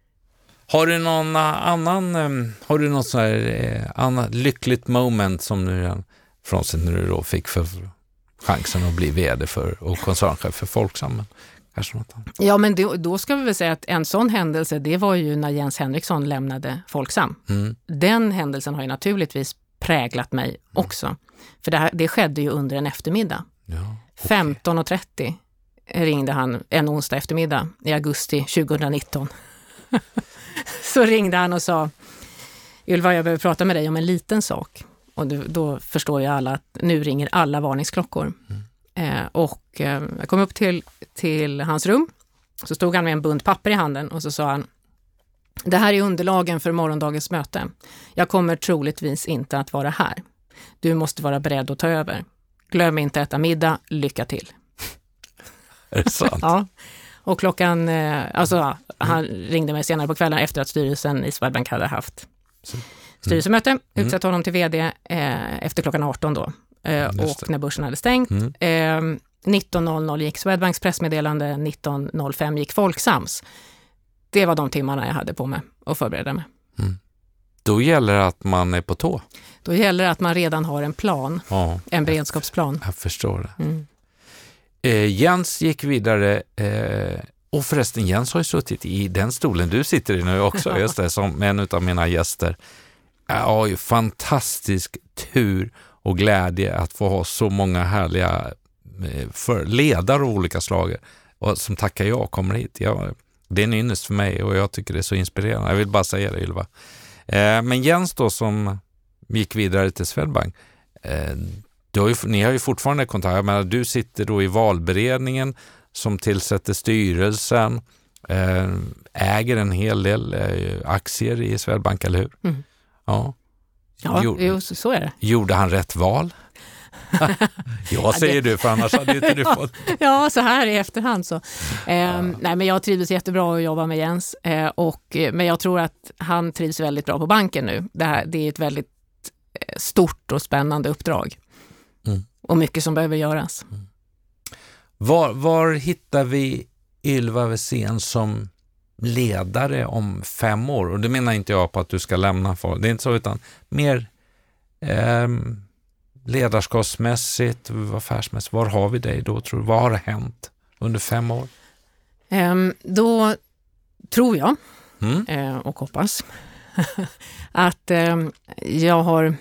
Har du någon annan, em, har du något så här, eh, annat lyckligt moment som du, frånsett när du då fick för chansen att bli vd för och koncernchef för Folksam? Ja, men det, då ska vi väl säga att en sån händelse, det var ju när Jens Henriksson lämnade Folksam. Mm. Den händelsen har ju naturligtvis präglat mig också. För det, här, det skedde ju under en eftermiddag. Ja. 15.30 ringde han en onsdag eftermiddag i augusti 2019. Så ringde han och sa, Ylva, jag behöver prata med dig om en liten sak. Och då, då förstår ju alla att nu ringer alla varningsklockor. Eh, och eh, jag kom upp till, till hans rum, så stod han med en bunt papper i handen och så sa han, det här är underlagen för morgondagens möte. Jag kommer troligtvis inte att vara här. Du måste vara beredd att ta över. Glöm inte att äta middag. Lycka till. Är det sant? Ja. Och klockan, eh, alltså han ringde mig senare på kvällen efter att styrelsen i Swedbank hade haft Så- styrelsemöte, utsett honom till vd eh, efter klockan 18 då. Eh, Just och när börsen hade stängt. Mm. Eh, 19.00 gick Swedbanks pressmeddelande, 19.05 gick Folksams. Det var de timmarna jag hade på mig att förbereda mig. Då gäller det att man är på tå. Då gäller det att man redan har en plan, Ja, en beredskapsplan. jag förstår det. Mm. Eh, Jens gick vidare eh, och förresten Jens har ju suttit i den stolen du sitter i nu också, just det, som en av mina gäster. Jag har ju fantastisk tur och glädje att få ha så många härliga eh, för ledare av olika slag och som tackar ja kommer hit. Jag, det är en ynnest för mig och jag tycker det är så inspirerande. Jag vill bara säga det Ylva. Eh, men Jens då som gick vidare till Swedbank, eh, har ju, ni har ju fortfarande kontakt. Jag menar, du sitter då i valberedningen som tillsätter styrelsen, eh, äger en hel del eh, aktier i Swedbank, eller hur? Mm. Ja. Ja, Jo- jo, så, så är det. Gjorde han rätt val? ja, säger du, för annars hade inte du fått... Ja, så här i efterhand så. Eh, nej, men jag trivdes jättebra att jobba med Jens, eh, och, eh, men jag tror att han trivs väldigt bra på banken nu. Det, här, det är ett väldigt eh, stort och spännande uppdrag. Mm. Och mycket som behöver göras. Var, var hittar vi Ylva Wesén som ledare om fem år? Och det menar inte jag på att du ska lämna folk. Det är inte så, utan mer ehm, ledarskapsmässigt, affärsmässigt. Var har vi dig då, tror du? Vad har hänt under fem år? Ehm, då tror jag, Mm? eh, och hoppas, att ehm, jag har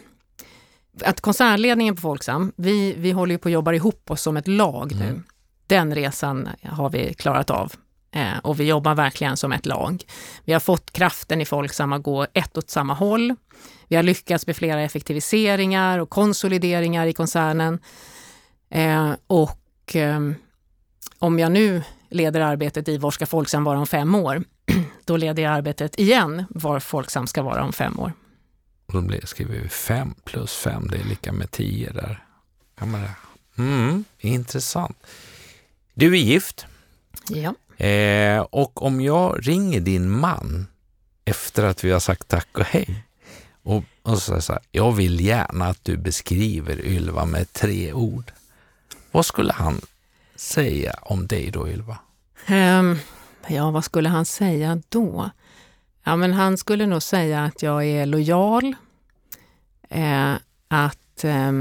att koncernledningen på Folksam, vi, vi håller ju på att jobba ihop oss som ett lag nu. Mm. Den resan har vi klarat av. Eh, och vi jobbar verkligen som ett lag. Vi har fått kraften i Folksam att gå ett åt samma håll. Vi har lyckats med flera effektiviseringar och konsolideringar i koncernen. Eh, och ehm, om jag nu leder arbetet i Var ska Folksam vara om fem år, då leder jag arbetet igen var Folksam ska vara om fem år. Och då skriver vi fem plus fem, det är lika med tio där. Mm, intressant. Du är gift. Ja. Eh, och om jag ringer din man efter att vi har sagt tack och hej och, och så säger så här, jag vill gärna att du beskriver Ylva med tre ord. Vad skulle han säga om dig då Ylva? Um, ja, vad skulle han säga då? Ja, men han skulle nog säga att jag är lojal, eh, att eh,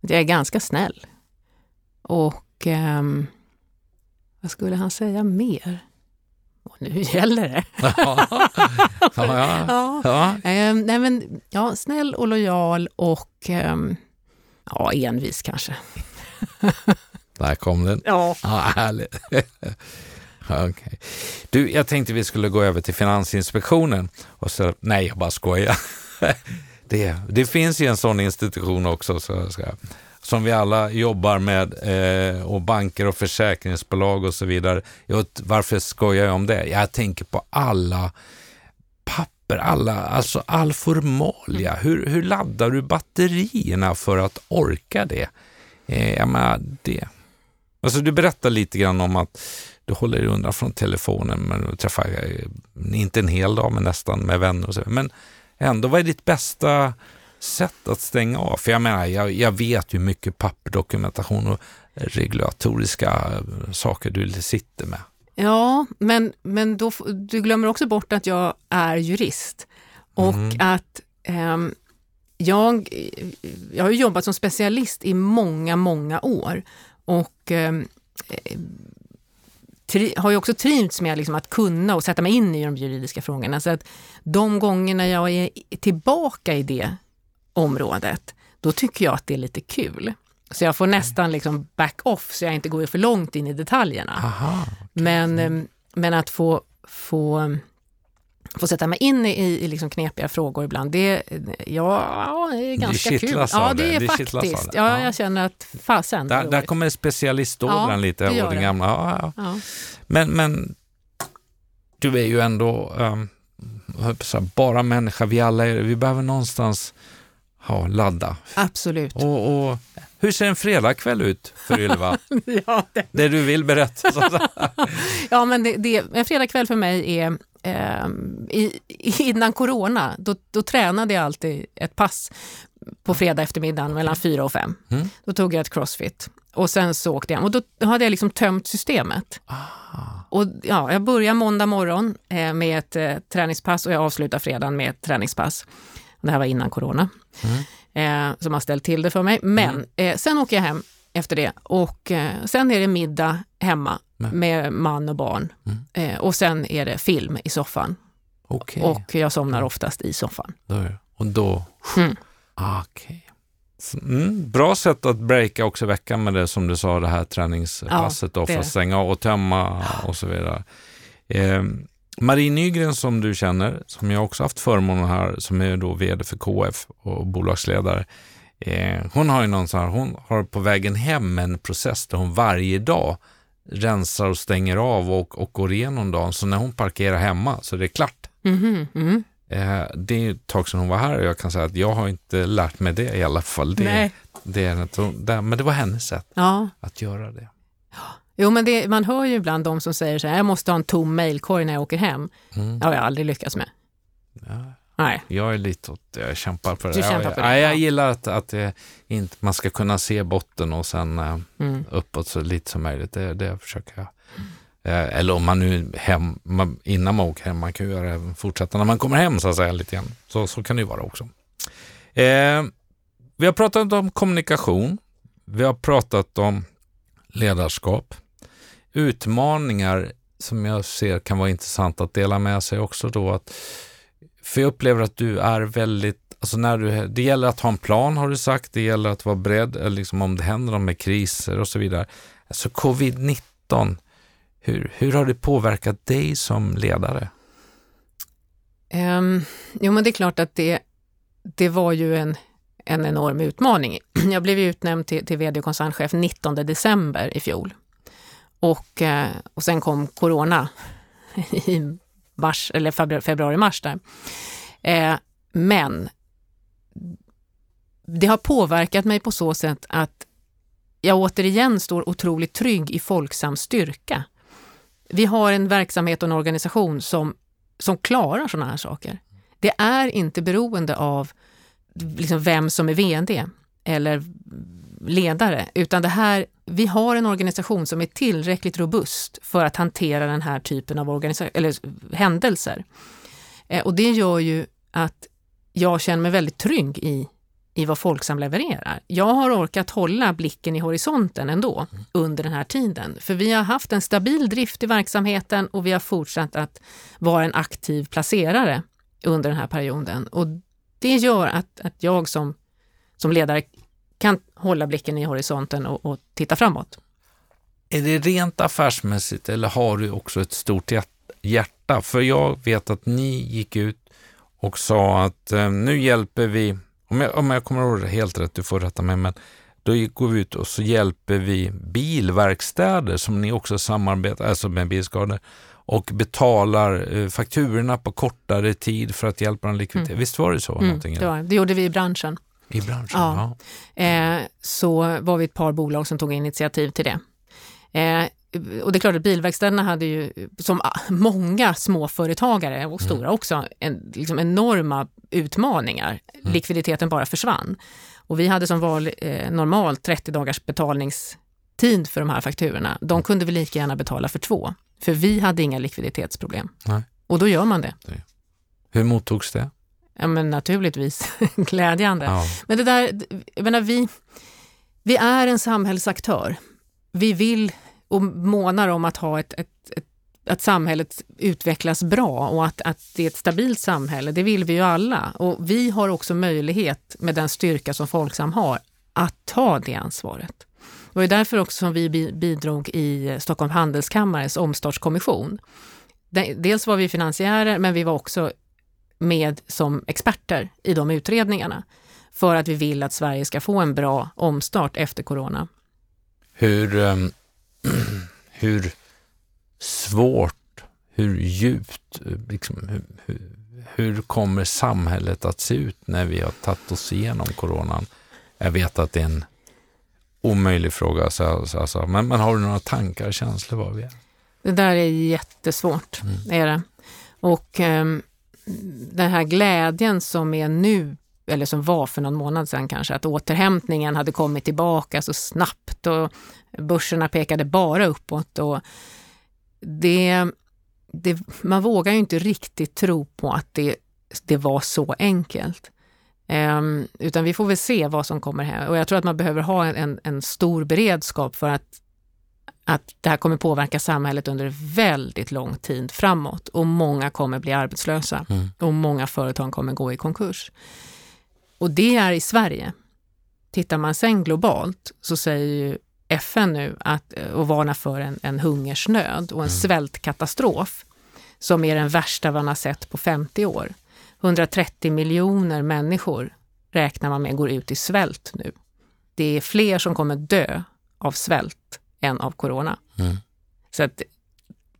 Jag är ganska snäll. Och eh, vad skulle han säga mer? Och nu gäller det. ja, ja, Ja. Ehm, nej men, ja, snäll och lojal och ehm, ja, envis kanske. Där kom den. Ja. Ja, härligt. Okej. Du, jag tänkte vi skulle gå över till Finansinspektionen. Och så, nej, jag bara skojar. Det, det finns ju en sån institution också, så ska, som vi alla jobbar med, eh, och banker och försäkringsbolag och så vidare. Jag, varför skojar jag om det? Jag tänker på alla papper, alla, alltså all formalia. Hur, hur laddar du batterierna för att orka det? Eh, jag menar, det. Alltså du berättar lite grann om att du håller dig undan från telefonen, men du träffar, eh, inte en hel dag, men nästan med vänner och så. Men ändå, vad är ditt bästa sätt att stänga av? För jag menar, jag, jag vet ju mycket papperdokumentation och regulatoriska eh, saker du sitter med. Ja, men, men då, du glömmer också bort att jag är jurist och Mm. att ehm, jag, jag har jobbat som specialist i många, många år och ehm, eh, tri, har ju också trivts med liksom att kunna och sätta mig in i de juridiska frågorna. Så att de gångerna jag är tillbaka i det området, då tycker jag att det är lite kul. Så jag får nästan liksom back off så jag inte går för långt in i detaljerna. Aha. Men, eh, men att få, få, få sätta mig in i, i liksom knepiga frågor ibland, det, ja, det är ganska kul. kittlas av Ja, det. det är Det faktiskt. det. Ja, Ja. jag känner att fasen. Där, där kommer specialistådran Ja, lite. det gör den det. gamla. Ja, ja. Ja. Men, men du är ju ändå um, bara människa. Vi alla är, vi behöver någonstans ha, ladda. Absolut. Och, och, hur ser en fredagkväll ut för Ylva? Ja, det, det du vill berätta. Ja, men det, det, en fredagkväll för mig är ehm, i, innan corona, då, då tränade jag alltid ett pass på fredag eftermiddag mellan fyra och fem. Mm. Då tog jag ett crossfit och sen så åkte jag och då hade jag liksom tömt systemet. Ah. Och ja, jag börjar måndag morgon eh, med ett eh, träningspass och jag avslutar fredagen med ett träningspass. Det här var innan corona, Mm. eh, som har ställt till det för mig. Men eh, sen åker jag hem efter det och eh, sen är det middag hemma Men- med man och barn. Mm. Eh, och sen är det film i soffan Okej, och jag somnar oftast i soffan. då, och då... Mm. Okej. Så, Mm, bra sätt att breaka också veckan med det som du sa, det här träningspasset då, för att stänga och tömma och så vidare. Eh, Marie Nygren som du känner, som jag också haft förmånen här, som är då vd för KF och bolagsledare. Eh, hon har ju någon sån här, hon har på vägen hem en process där hon varje dag rensar och stänger av och, och går igenom dagen. Så när hon parkerar hemma så är det klart. Mhm, mm. Eh, det är ett tag sedan hon var här och jag kan säga att jag har inte lärt mig det i alla fall. Det, Nej. det är men det var hennes sätt Ja, att göra det. Jo men det, man hör ju ibland de som säger så här, jag måste ha en tom mailkorg när jag åker hem. Mm. Det har jag aldrig lyckats med. Ja, Nej. jag är lite åt jag kämpar för det. Du jag, kämpar på det, jag, jag ja. gillar att, att det inte, man ska kunna se botten och sen eh, Mm. uppåt så lite som möjligt. Det, det försöker jag. Eh, eller om man nu hem, man, innan man åker hem, man kan ju göra det, fortsätta när man kommer hem så att säga lite grann. Så, så kan det ju vara också. Eh, vi har pratat om kommunikation. Vi har pratat om ledarskap. Utmaningar som jag ser kan vara intressant att dela med sig också då. Att, för jag upplever att du är väldigt, alltså när du, det gäller att ha en plan har du sagt, det gäller att vara beredd, eh, liksom om det händer något med kriser och så vidare. Alltså covid-19, hur, hur har det påverkat dig som ledare? Um, jo, men det är klart att det, det var ju en, en enorm utmaning. Jag blev ju utnämnd till, till vd och koncernchef 19 december i fjol. Och, eh, och sen kom corona i mars, eller februari, mars. där. Eh, men det har påverkat mig på så sätt att jag återigen står otroligt trygg i Folksams styrka. Vi har en verksamhet och en organisation som som klarar sådana här saker. Det är inte beroende av liksom vem som är VD eller ledare, utan det här, vi har en organisation som är tillräckligt robust för att hantera den här typen av eller händelser. Eh, och det gör ju att jag känner mig väldigt trygg i, i vad Folksam levererar. Jag har orkat hålla blicken i horisonten ändå under den här tiden. För vi har haft en stabil drift i verksamheten och vi har fortsatt att vara en aktiv placerare under den här perioden. Och det gör att, att jag som, som ledare kan hålla blicken i horisonten och, och titta framåt. Är det rent affärsmässigt eller har du också ett stort hjärta? För jag vet att ni gick ut och sa att eh, nu hjälper vi, om jag, om jag kommer ihåg det helt rätt, du får rätta mig, men då går vi ut och så hjälper vi bilverkstäder som ni också samarbetar alltså med bilskador och betalar eh, fakturorna på kortare tid för att hjälpa dem likviditet. Mm. Visst var det så? Mm, det, var, det gjorde vi i branschen. I branschen, ja. ja. Eh, så var vi ett par bolag som tog initiativ till det. Eh, och det är klart att bilverkstäderna hade ju, som många småföretagare och stora mm. också, en, liksom enorma utmaningar. Mm. Likviditeten bara försvann. Och vi hade som val, eh, normalt 30 dagars betalningstid för de här fakturorna. De kunde vi lika gärna betala för två, för vi hade inga likviditetsproblem. Nej. Och då gör man det. Hur mottogs det? Ja, men naturligtvis glädjande. Ja. Men det där, jag menar, vi, vi är en samhällsaktör. Vi vill och månar om att ha ett, ett, ett att samhället utvecklas bra och att, att det är ett stabilt samhälle, det vill vi ju alla. Och vi har också möjlighet med den styrka som Folksam har att ta det ansvaret. Det var därför också som vi bidrog i Stockholm Handelskammares omstartskommission. Dels var vi finansiärer, men vi var också med som experter i de utredningarna för att vi vill att Sverige ska få en bra omstart efter corona. Hur, um, hur svårt, hur djupt, liksom, hur, hur, hur, kommer samhället att se ut när vi har tagit oss igenom coronan? Jag vet att det är en omöjlig fråga, så, så, så, men, men har du några tankar, känslor var vi är? Det där är jättesvårt, mm. är det. Och um, den här glädjen som är nu, eller som var för någon månad sedan kanske, att återhämtningen hade kommit tillbaka så snabbt och börserna pekade bara uppåt. Och det, det, man vågar ju inte riktigt tro på att det, det var så enkelt. Um, utan vi får väl se vad som kommer här. Och jag tror att man behöver ha en, en stor beredskap för att att det här kommer påverka samhället under väldigt lång tid framåt och många kommer bli arbetslösa mm. och många företag kommer gå i konkurs. Och det är i Sverige. Tittar man sen globalt så säger ju FN nu att, och varnar för en, en hungersnöd och en mm. svältkatastrof som är den värsta man har sett på 50 år. 130 miljoner människor räknar man med går ut i svält nu. Det är fler som kommer dö av svält än av corona. Mm. Så att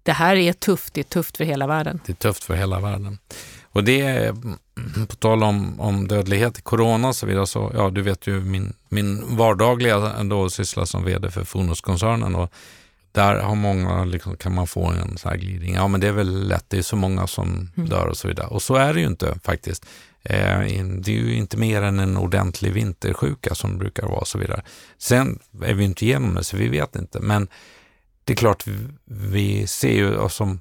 det här är tufft, det är tufft för hela världen. Det är tufft för hela världen. Och det är, på tal om, om dödlighet i corona och så vidare, så ja, du vet ju min, min vardagliga ändå syssla som vd för Fonuskoncernen och där har många, liksom, kan man få en sån här glidning. Ja, men det är väl lätt, det är så många som mm. dör och så vidare. Och så är det ju inte faktiskt. Eh, det är ju inte mer än en ordentlig vintersjuka som brukar vara och så vidare. Sen är vi inte igenom det, så vi vet inte. Men det är klart, vi ser ju som,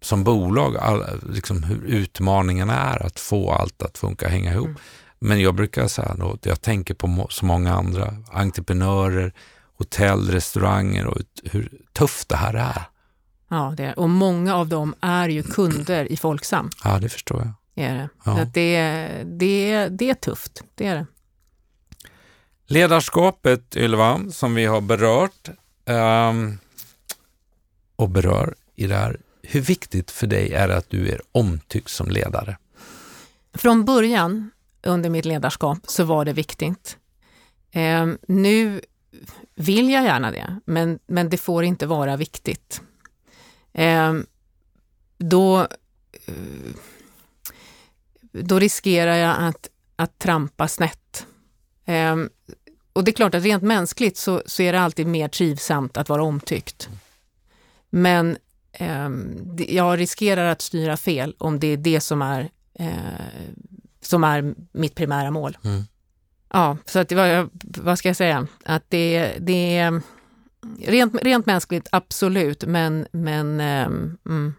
som bolag all, liksom hur utmaningen är att få allt att funka, hänga ihop. Mm. Men jag brukar säga att jag tänker på så många andra entreprenörer, hotell, restauranger och hur tufft det här är. Ja, det är. och många av dem är ju kunder i Folksam. Ja, det förstår jag är det. Ja. det, det, det är tufft, det är det. Ledarskapet, Ylva, som vi har berört um, och berör i det här. Hur viktigt för dig är det att du är omtyckt som ledare? Från början under mitt ledarskap så var det viktigt. Um, nu vill jag gärna det, men, men det får inte vara viktigt. Um, då uh, då riskerar jag att, att trampa snett. Um, och det är klart att rent mänskligt så, så är det alltid mer trivsamt att vara omtyckt. Men um, jag riskerar att styra fel om det är det som är, uh, som är mitt primära mål. Mm. Ja, så att, vad, vad ska jag säga? Att det, det är rent, rent mänskligt, absolut, men... men um, mm.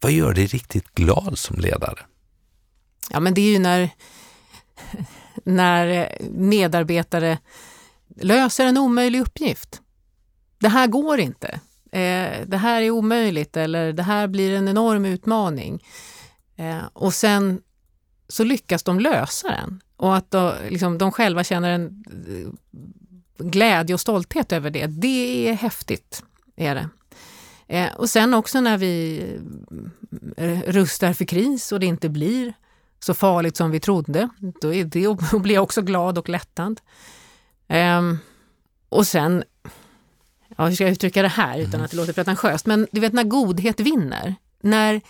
Vad gör dig riktigt glad som ledare? Ja, men det är ju när, när eh, medarbetare löser en omöjlig uppgift. Det här går inte. Eh, det här är omöjligt eller det här blir en enorm utmaning. Eh, och sen så lyckas de lösa den och att då, liksom, de själva känner en glädje och stolthet över det. Det är häftigt, är det. Och sen också när vi rustar för kris och det inte blir så farligt som vi trodde, då, är det, då blir jag också glad och lättad. Eh, och sen, ja, hur ska jag uttrycka det här utan att det låter pretentiöst, men du vet när godhet vinner, när,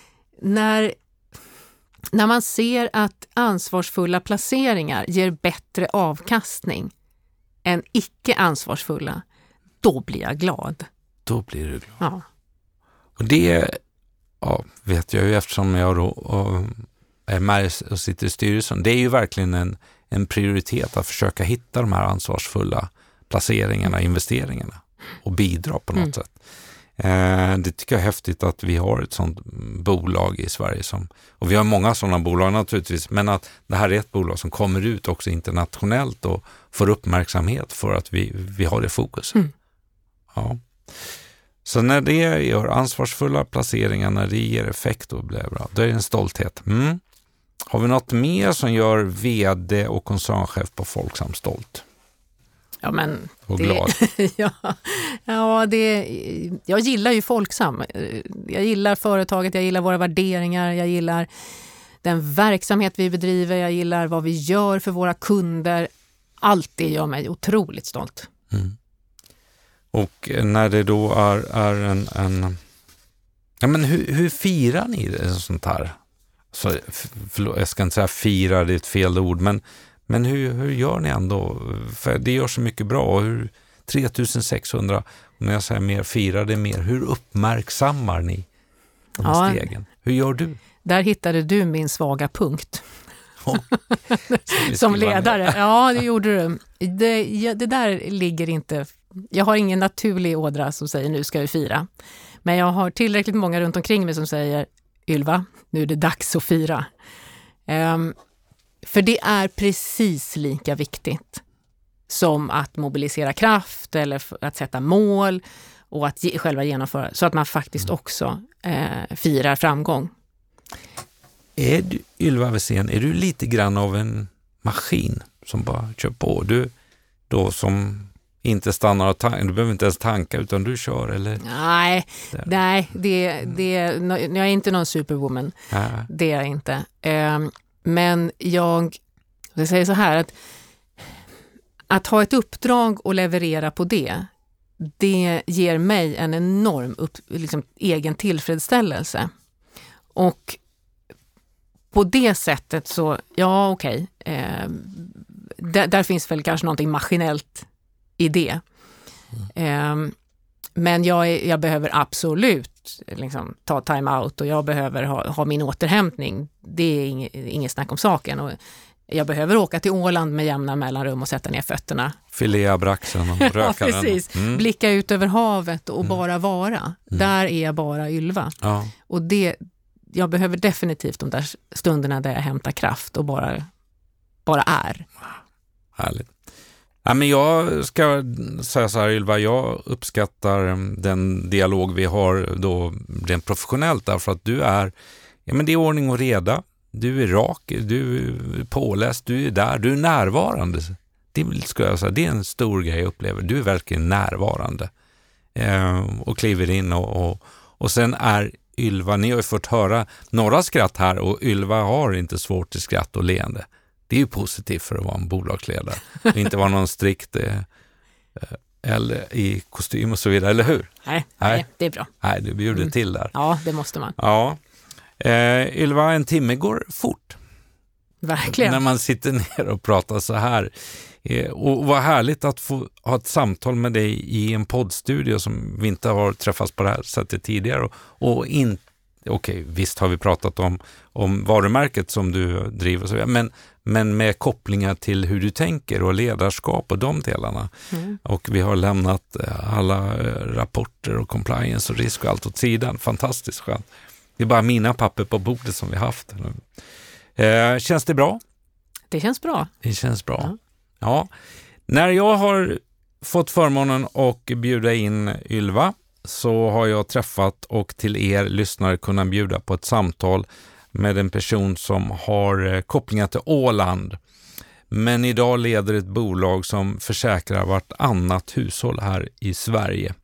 när när man ser att ansvarsfulla placeringar ger bättre avkastning än icke ansvarsfulla, då blir jag glad. Då blir du glad. Ja. Och det ja, vet jag ju eftersom jag då är med och sitter i styrelsen. Det är ju verkligen en, en prioritet att försöka hitta de här ansvarsfulla placeringarna, investeringarna och bidra på något mm. sätt. Eh, det tycker jag är häftigt att vi har ett sådant bolag i Sverige. Som, och vi har många sådana bolag naturligtvis, men att det här är ett bolag som kommer ut också internationellt och får uppmärksamhet för att vi, vi har det fokuset. Mm. Ja. Så när det gör ansvarsfulla placeringar, när det ger effekt, då blir bra. Då är det en stolthet. Mm. Har vi något mer som gör vd och koncernchef på Folksam stolt? Ja, men och det, glad. ja, ja det, jag gillar ju Folksam. Jag gillar företaget, jag gillar våra värderingar, jag gillar den verksamhet vi bedriver, jag gillar vad vi gör för våra kunder. Allt det gör mig otroligt stolt. Mm. Och när det då är, är en, en... Ja, men hur, hur firar ni det, sånt här? Så, förlåt, jag ska inte säga fira, det är ett fel ord, men men hur, hur gör ni ändå? För det gör så mycket bra. Hur, 3600, när jag säger mer, firade mer, hur uppmärksammar ni de ja, stegen? Hur gör du? Där hittade du min svaga punkt. Som ledare. Ja, det gjorde du. Det, det där ligger inte... Jag har ingen naturlig ådra som säger nu ska vi fira. Men jag har tillräckligt många runt omkring mig som säger Ylva, nu är det dags att fira. Um, för det är precis lika viktigt som att mobilisera kraft eller att sätta mål och att ge, själva genomföra, så att man faktiskt mm. också eh, firar framgång. Är du, Ylva Wesén, är du lite grann av en maskin som bara kör på? Du då som inte stannar och tankar, du behöver inte ens tanka utan du kör eller? Nej, nej det, det, jag är inte någon superwoman. Nej. Det är jag inte. Um, men jag, jag säger så här att att ha ett uppdrag och leverera på det, det ger mig en enorm upp, liksom, egen tillfredsställelse. Och på det sättet så, ja okej, okay, eh, där, där, finns väl kanske någonting maskinellt i det. Mm. Eh, men jag, är, jag behöver absolut liksom, ta time-out och jag behöver ha, ha, min återhämtning. Det är inget, inget snack om saken. Och jag behöver åka till Åland med jämna mellanrum och sätta ner fötterna. Filea braxen och röka ja, precis. Mm. Blicka ut över havet och mm. bara vara. Mm. Där är jag bara Ylva. Ja. Och det, jag behöver definitivt de där stunderna där jag hämtar kraft och bara, bara är. Härligt. Ja, men jag ska säga så här Ylva, jag uppskattar den dialog vi har då rent professionellt därför att du är, ja men det är ordning och reda. Du är rak, du är påläst, du är där, du är närvarande. Det, ska jag säga, det är en stor grej jag upplever. Du är verkligen närvarande eh, och kliver in och, och, och sen är Ylva, ni har ju fått höra några skratt här och Ylva har inte svårt till skratt och leende. Det är ju positivt för att vara en bolagsledare och inte vara någon strikt eh, eller i kostym och så vidare, eller hur? Nej, nej. nej det är bra. Nej, du bjuder mm. till där. Ja, det måste man. Ja. Eh, Ylva, en timme går fort. Verkligen. När man sitter ner och pratar så här. Eh, och vad härligt att få ha ett samtal med dig i en poddstudio som vi inte har träffats på det här sättet tidigare. Och, och inte okej, visst har vi pratat om, om varumärket som du driver, så men, men med kopplingar till hur du tänker och ledarskap och de delarna. Mm. Och vi har lämnat eh, alla eh, rapporter och compliance och risk och allt åt sidan. Fantastiskt skönt. Det är bara mina papper på bordet som vi haft. Eh, känns det bra? Det känns bra. Det känns bra. Ja. ja. När jag har fått förmånen att bjuda in Ylva så har jag träffat och till er lyssnare kunnat bjuda på ett samtal med en person som har eh, kopplingar till Åland. Men idag leder ett bolag som försäkrar vartannat hushåll här i Sverige.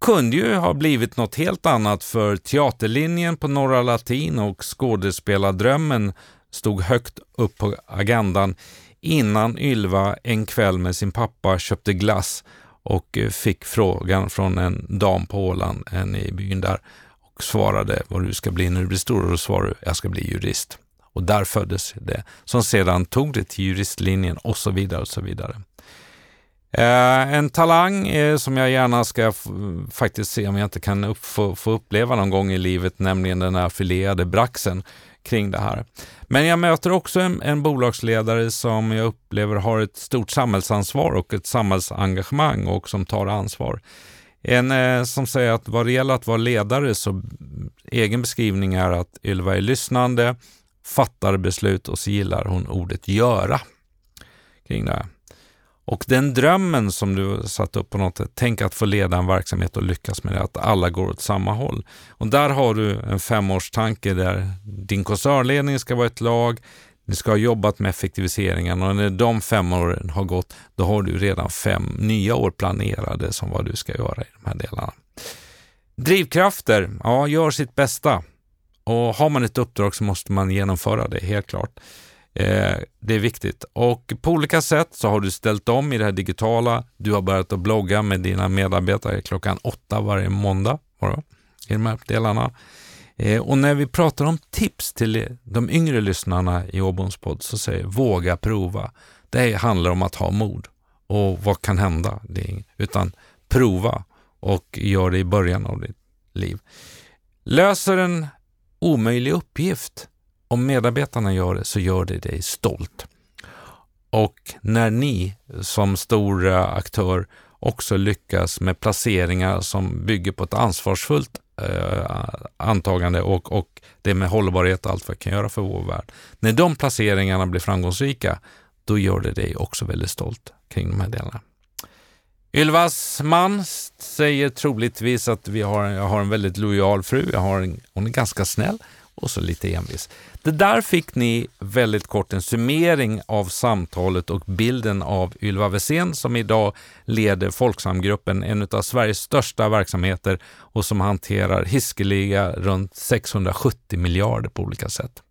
Kunde ju ha blivit något helt annat för teaterlinjen på Norra Latin och skådespelardrömmen stod högt upp på agendan innan Ylva en kväll med sin pappa köpte glass och eh, fick frågan från en dam på Åland, en i byn där, och svarade vad du ska bli när du blir stor och då svarade du, jag ska bli jurist. Och där föddes det, som sedan tog det till juristlinjen och så vidare och så vidare. Eh, en talang eh, som jag gärna ska faktiskt se om jag inte kan upp, få, få, uppleva någon gång i livet, nämligen den här filerade braxen kring det här. Men jag möter också en, en bolagsledare som jag upplever har ett stort samhällsansvar och ett samhällsengagemang och som tar ansvar. En eh, som säger att vad det gäller att vara ledare så egen beskrivning är att Ylva är lyssnande, fattar beslut och så gillar hon ordet göra kring det här. Och den drömmen som du satt upp på något sätt, tänk att få leda en verksamhet och lyckas med det, att alla går åt samma håll. Och där har du en femårstanke där din koncernledning ska vara ett lag, ni ska ha jobbat med effektiviseringen och när de fem åren har gått, då har du redan fem nya år planerade som vad du ska göra i de här delarna. Drivkrafter, ja, gör sitt bästa. Och har man ett uppdrag så måste man genomföra det, helt klart. Eh, det är viktigt. Och på olika sätt så har du ställt om i det här digitala. Du har börjat att blogga med dina medarbetare klockan åtta varje måndag morgon, i de här delarna. Eh, och när vi pratar om tips till de yngre lyssnarna i Åboms podd så säger våga prova. Det handlar om att ha mod. Och vad kan hända? Det utan prova och gör det i början av ditt liv. Löser en omöjlig uppgift om medarbetarna gör det så gör det dig stolt. Och när ni som stor aktör också lyckas med placeringar som bygger på ett ansvarsfullt eh, antagande och, och det med hållbarhet och allt vad vi kan göra för vår värld. När de placeringarna blir framgångsrika, då gör det dig också väldigt stolt kring de här delarna. Ylvas man säger troligtvis att vi har, jag har en väldigt lojal fru, jag har en, hon är ganska snäll och så lite envis. Det där fick ni väldigt kort en summering av samtalet och bilden av Ylva Wesén som idag leder Folksamgruppen, en av Sveriges största verksamheter och som hanterar hiskeliga runt 670 miljarder på olika sätt.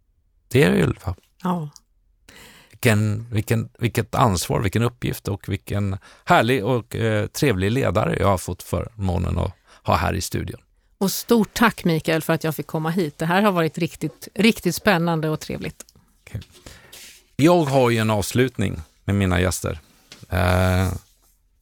Det är Ylva. Ja. Vilken, vilken, vilket ansvar, vilken uppgift och vilken härlig och eh, trevlig ledare jag har fått förmånen att ha här i studion. Och stort tack Mikael för att jag fick komma hit. Det här har varit riktigt, riktigt spännande och trevligt. Okay. Jag har ju en avslutning med mina gäster. Eh,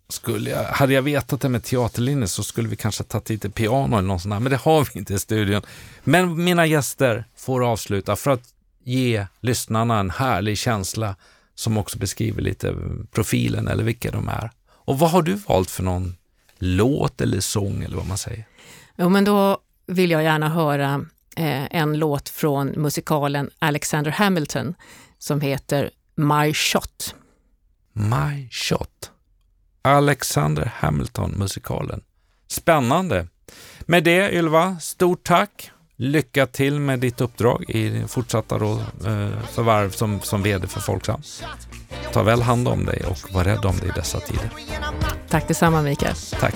skulle jag, hade jag vetat det med teaterlinjen så skulle vi kanske tagit lite piano eller något sånt där, men det har vi inte i studion. Men mina gäster får avsluta för att ge lyssnarna en härlig känsla som också beskriver lite profilen eller vilka de är. Och vad har du valt för någon låt eller sång eller vad man säger? Jo, men då vill jag gärna höra eh, en låt från musikalen Alexander Hamilton som heter My Shot. My Shot. Alexander Hamilton-musikalen. Spännande. Med det Ylva, stort tack. Lycka till med ditt uppdrag i fortsatta då, eh, förvärv som, som VD för Folksam. Ta väl hand om dig och var rädd om dig i dessa tider. Tack detsamma Mikael. Tack.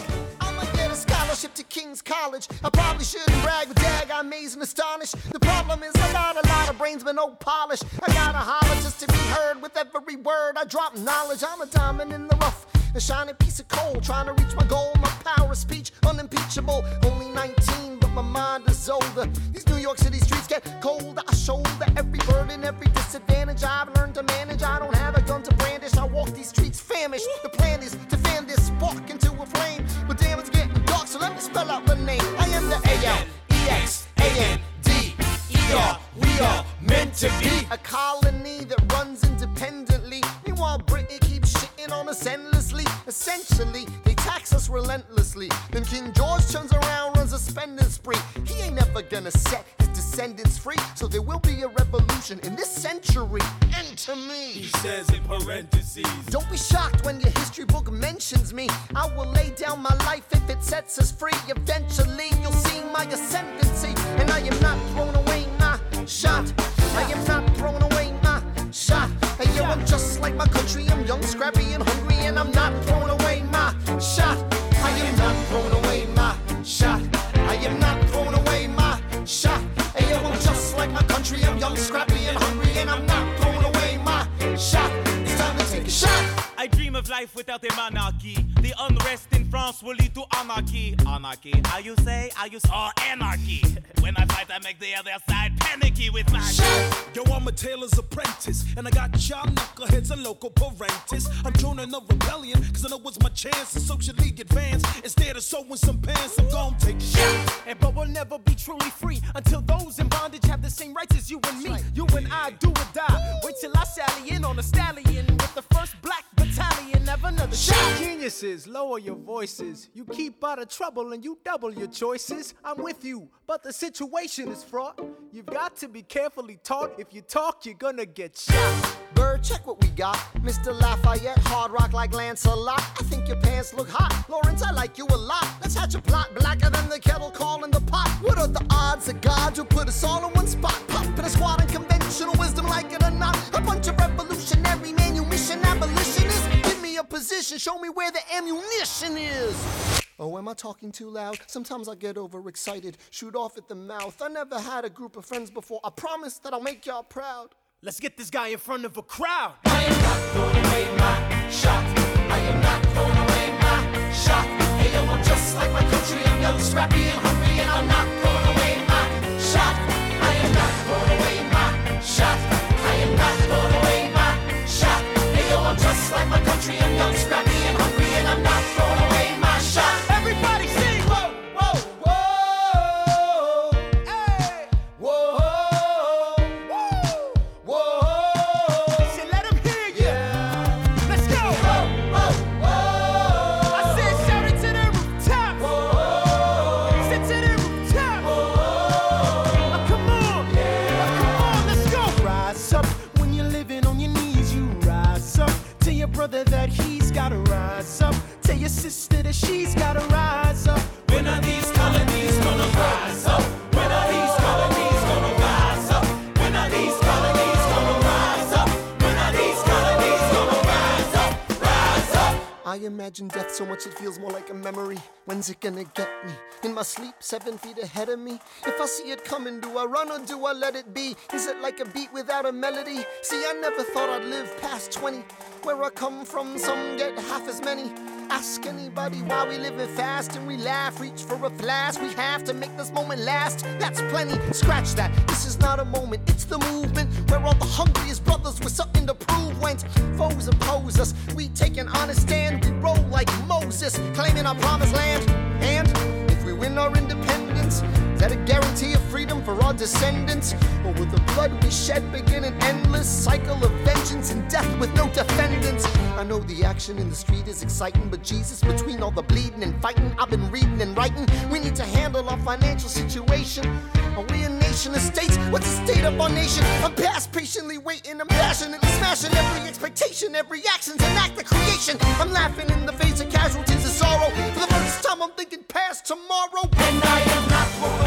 King's College. I probably shouldn't brag, but dag, I'm amazed and astonished. The problem is I got a lot of brains, but no polish. I gotta holler just to be heard with every word. I drop knowledge, I'm a diamond in the rough. A shining piece of coal, trying to reach my goal. My power of speech, unimpeachable. Only 19, but my mind is older. These New York City streets get cold. I shoulder every burden, every disadvantage I've learned to manage. I don't have a gun to brandish. I walk these streets famished. The plan is to fan this spark into so let me spell out the name. I am the A-L-E-X-A-N-D-E-R. We are meant to be a colony that runs independently. Meanwhile, Britain keeps shitting on us endlessly. Essentially, they tax us relentlessly. Then King George turns around, runs a spending spree. He ain't never gonna set his descendants free. So there will be a revolution in this century. And to me, He says in parentheses. don't be shocked when your history book mentions me. I will lay down my life if it sets us free. Eventually, you'll see my ascendancy. And I am not anarchy. Anarchy, how you say? How you s- or anarchy? When I fight, I make the other side panicky with my shit. Yo, I'm a tailor's apprentice, and I got y'all knuckleheads and local parentis. I'm joining a rebellion, cause I know it's my chance to socially advance. Instead of sewing some pants, I'm gonna take a shot. And but we'll never be truly free until those in bondage have the same rights as you and me. You and I do or die. Wait till I sally in on a stallion with the first black battalion. Another shot. Geniuses, lower your voices. You keep out of trouble and you double your choices. I'm with you, but the situation is fraught. You've got to be carefully taught. If you talk, you're gonna get shot. Bird, check what we got. Mr. Lafayette, hard rock like Lancelot. I think your pants look hot. Lawrence, I like you a lot. Let's hatch a plot blacker than the kettle calling the pot. What are the odds that God will put us all in one spot? Pop in a squad and conventional wisdom, like it or not. A bunch of revolutionary manumission abolitionists. Give a position, show me where the ammunition is. Oh, am I talking too loud? Sometimes I get overexcited, shoot off at the mouth. I never had a group of friends before. I promise that I'll make y'all proud. Let's get this guy in front of a crowd. I am not throwing away my shot. I am not throwing away my shot. Hey, yo, I'm just like my country. I'm young, scrappy, and hungry, and I'm not throwing away my shot. I am not throwing away my shot. country and not scrap. Imagine death so much it feels more like a memory. When's it gonna get me? In my sleep, seven feet ahead of me. If I see it coming, do I run or do I let it be? Is it like a beat without a melody? See, I never thought I'd live past 20. Where I come from, some get half as many. Ask anybody why we living fast and we laugh. Reach for a flash. We have to make this moment last. That's plenty. Scratch that. This is not a moment. It's the movement where all the hungriest brothers with something to prove went. Foes oppose us. We take an honest stand. We roll like Moses, claiming our promised land. And if we win our independence, is that a guarantee of freedom for our descendants? Or will the blood we shed begin an endless cycle of vengeance and death with no defendants? I know the action in the street is exciting, but Jesus, between all the bleeding and fighting, I've been reading and writing. We need to handle our financial situation. Are we a nation of states? What's the state of our nation? I'm past patiently waiting, I'm passionately smashing every expectation, every action's an act of creation. I'm laughing in the face of casualties of sorrow. For the first time, I'm thinking past tomorrow. And I am not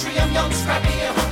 country, I'm young, scrappy, and hungry.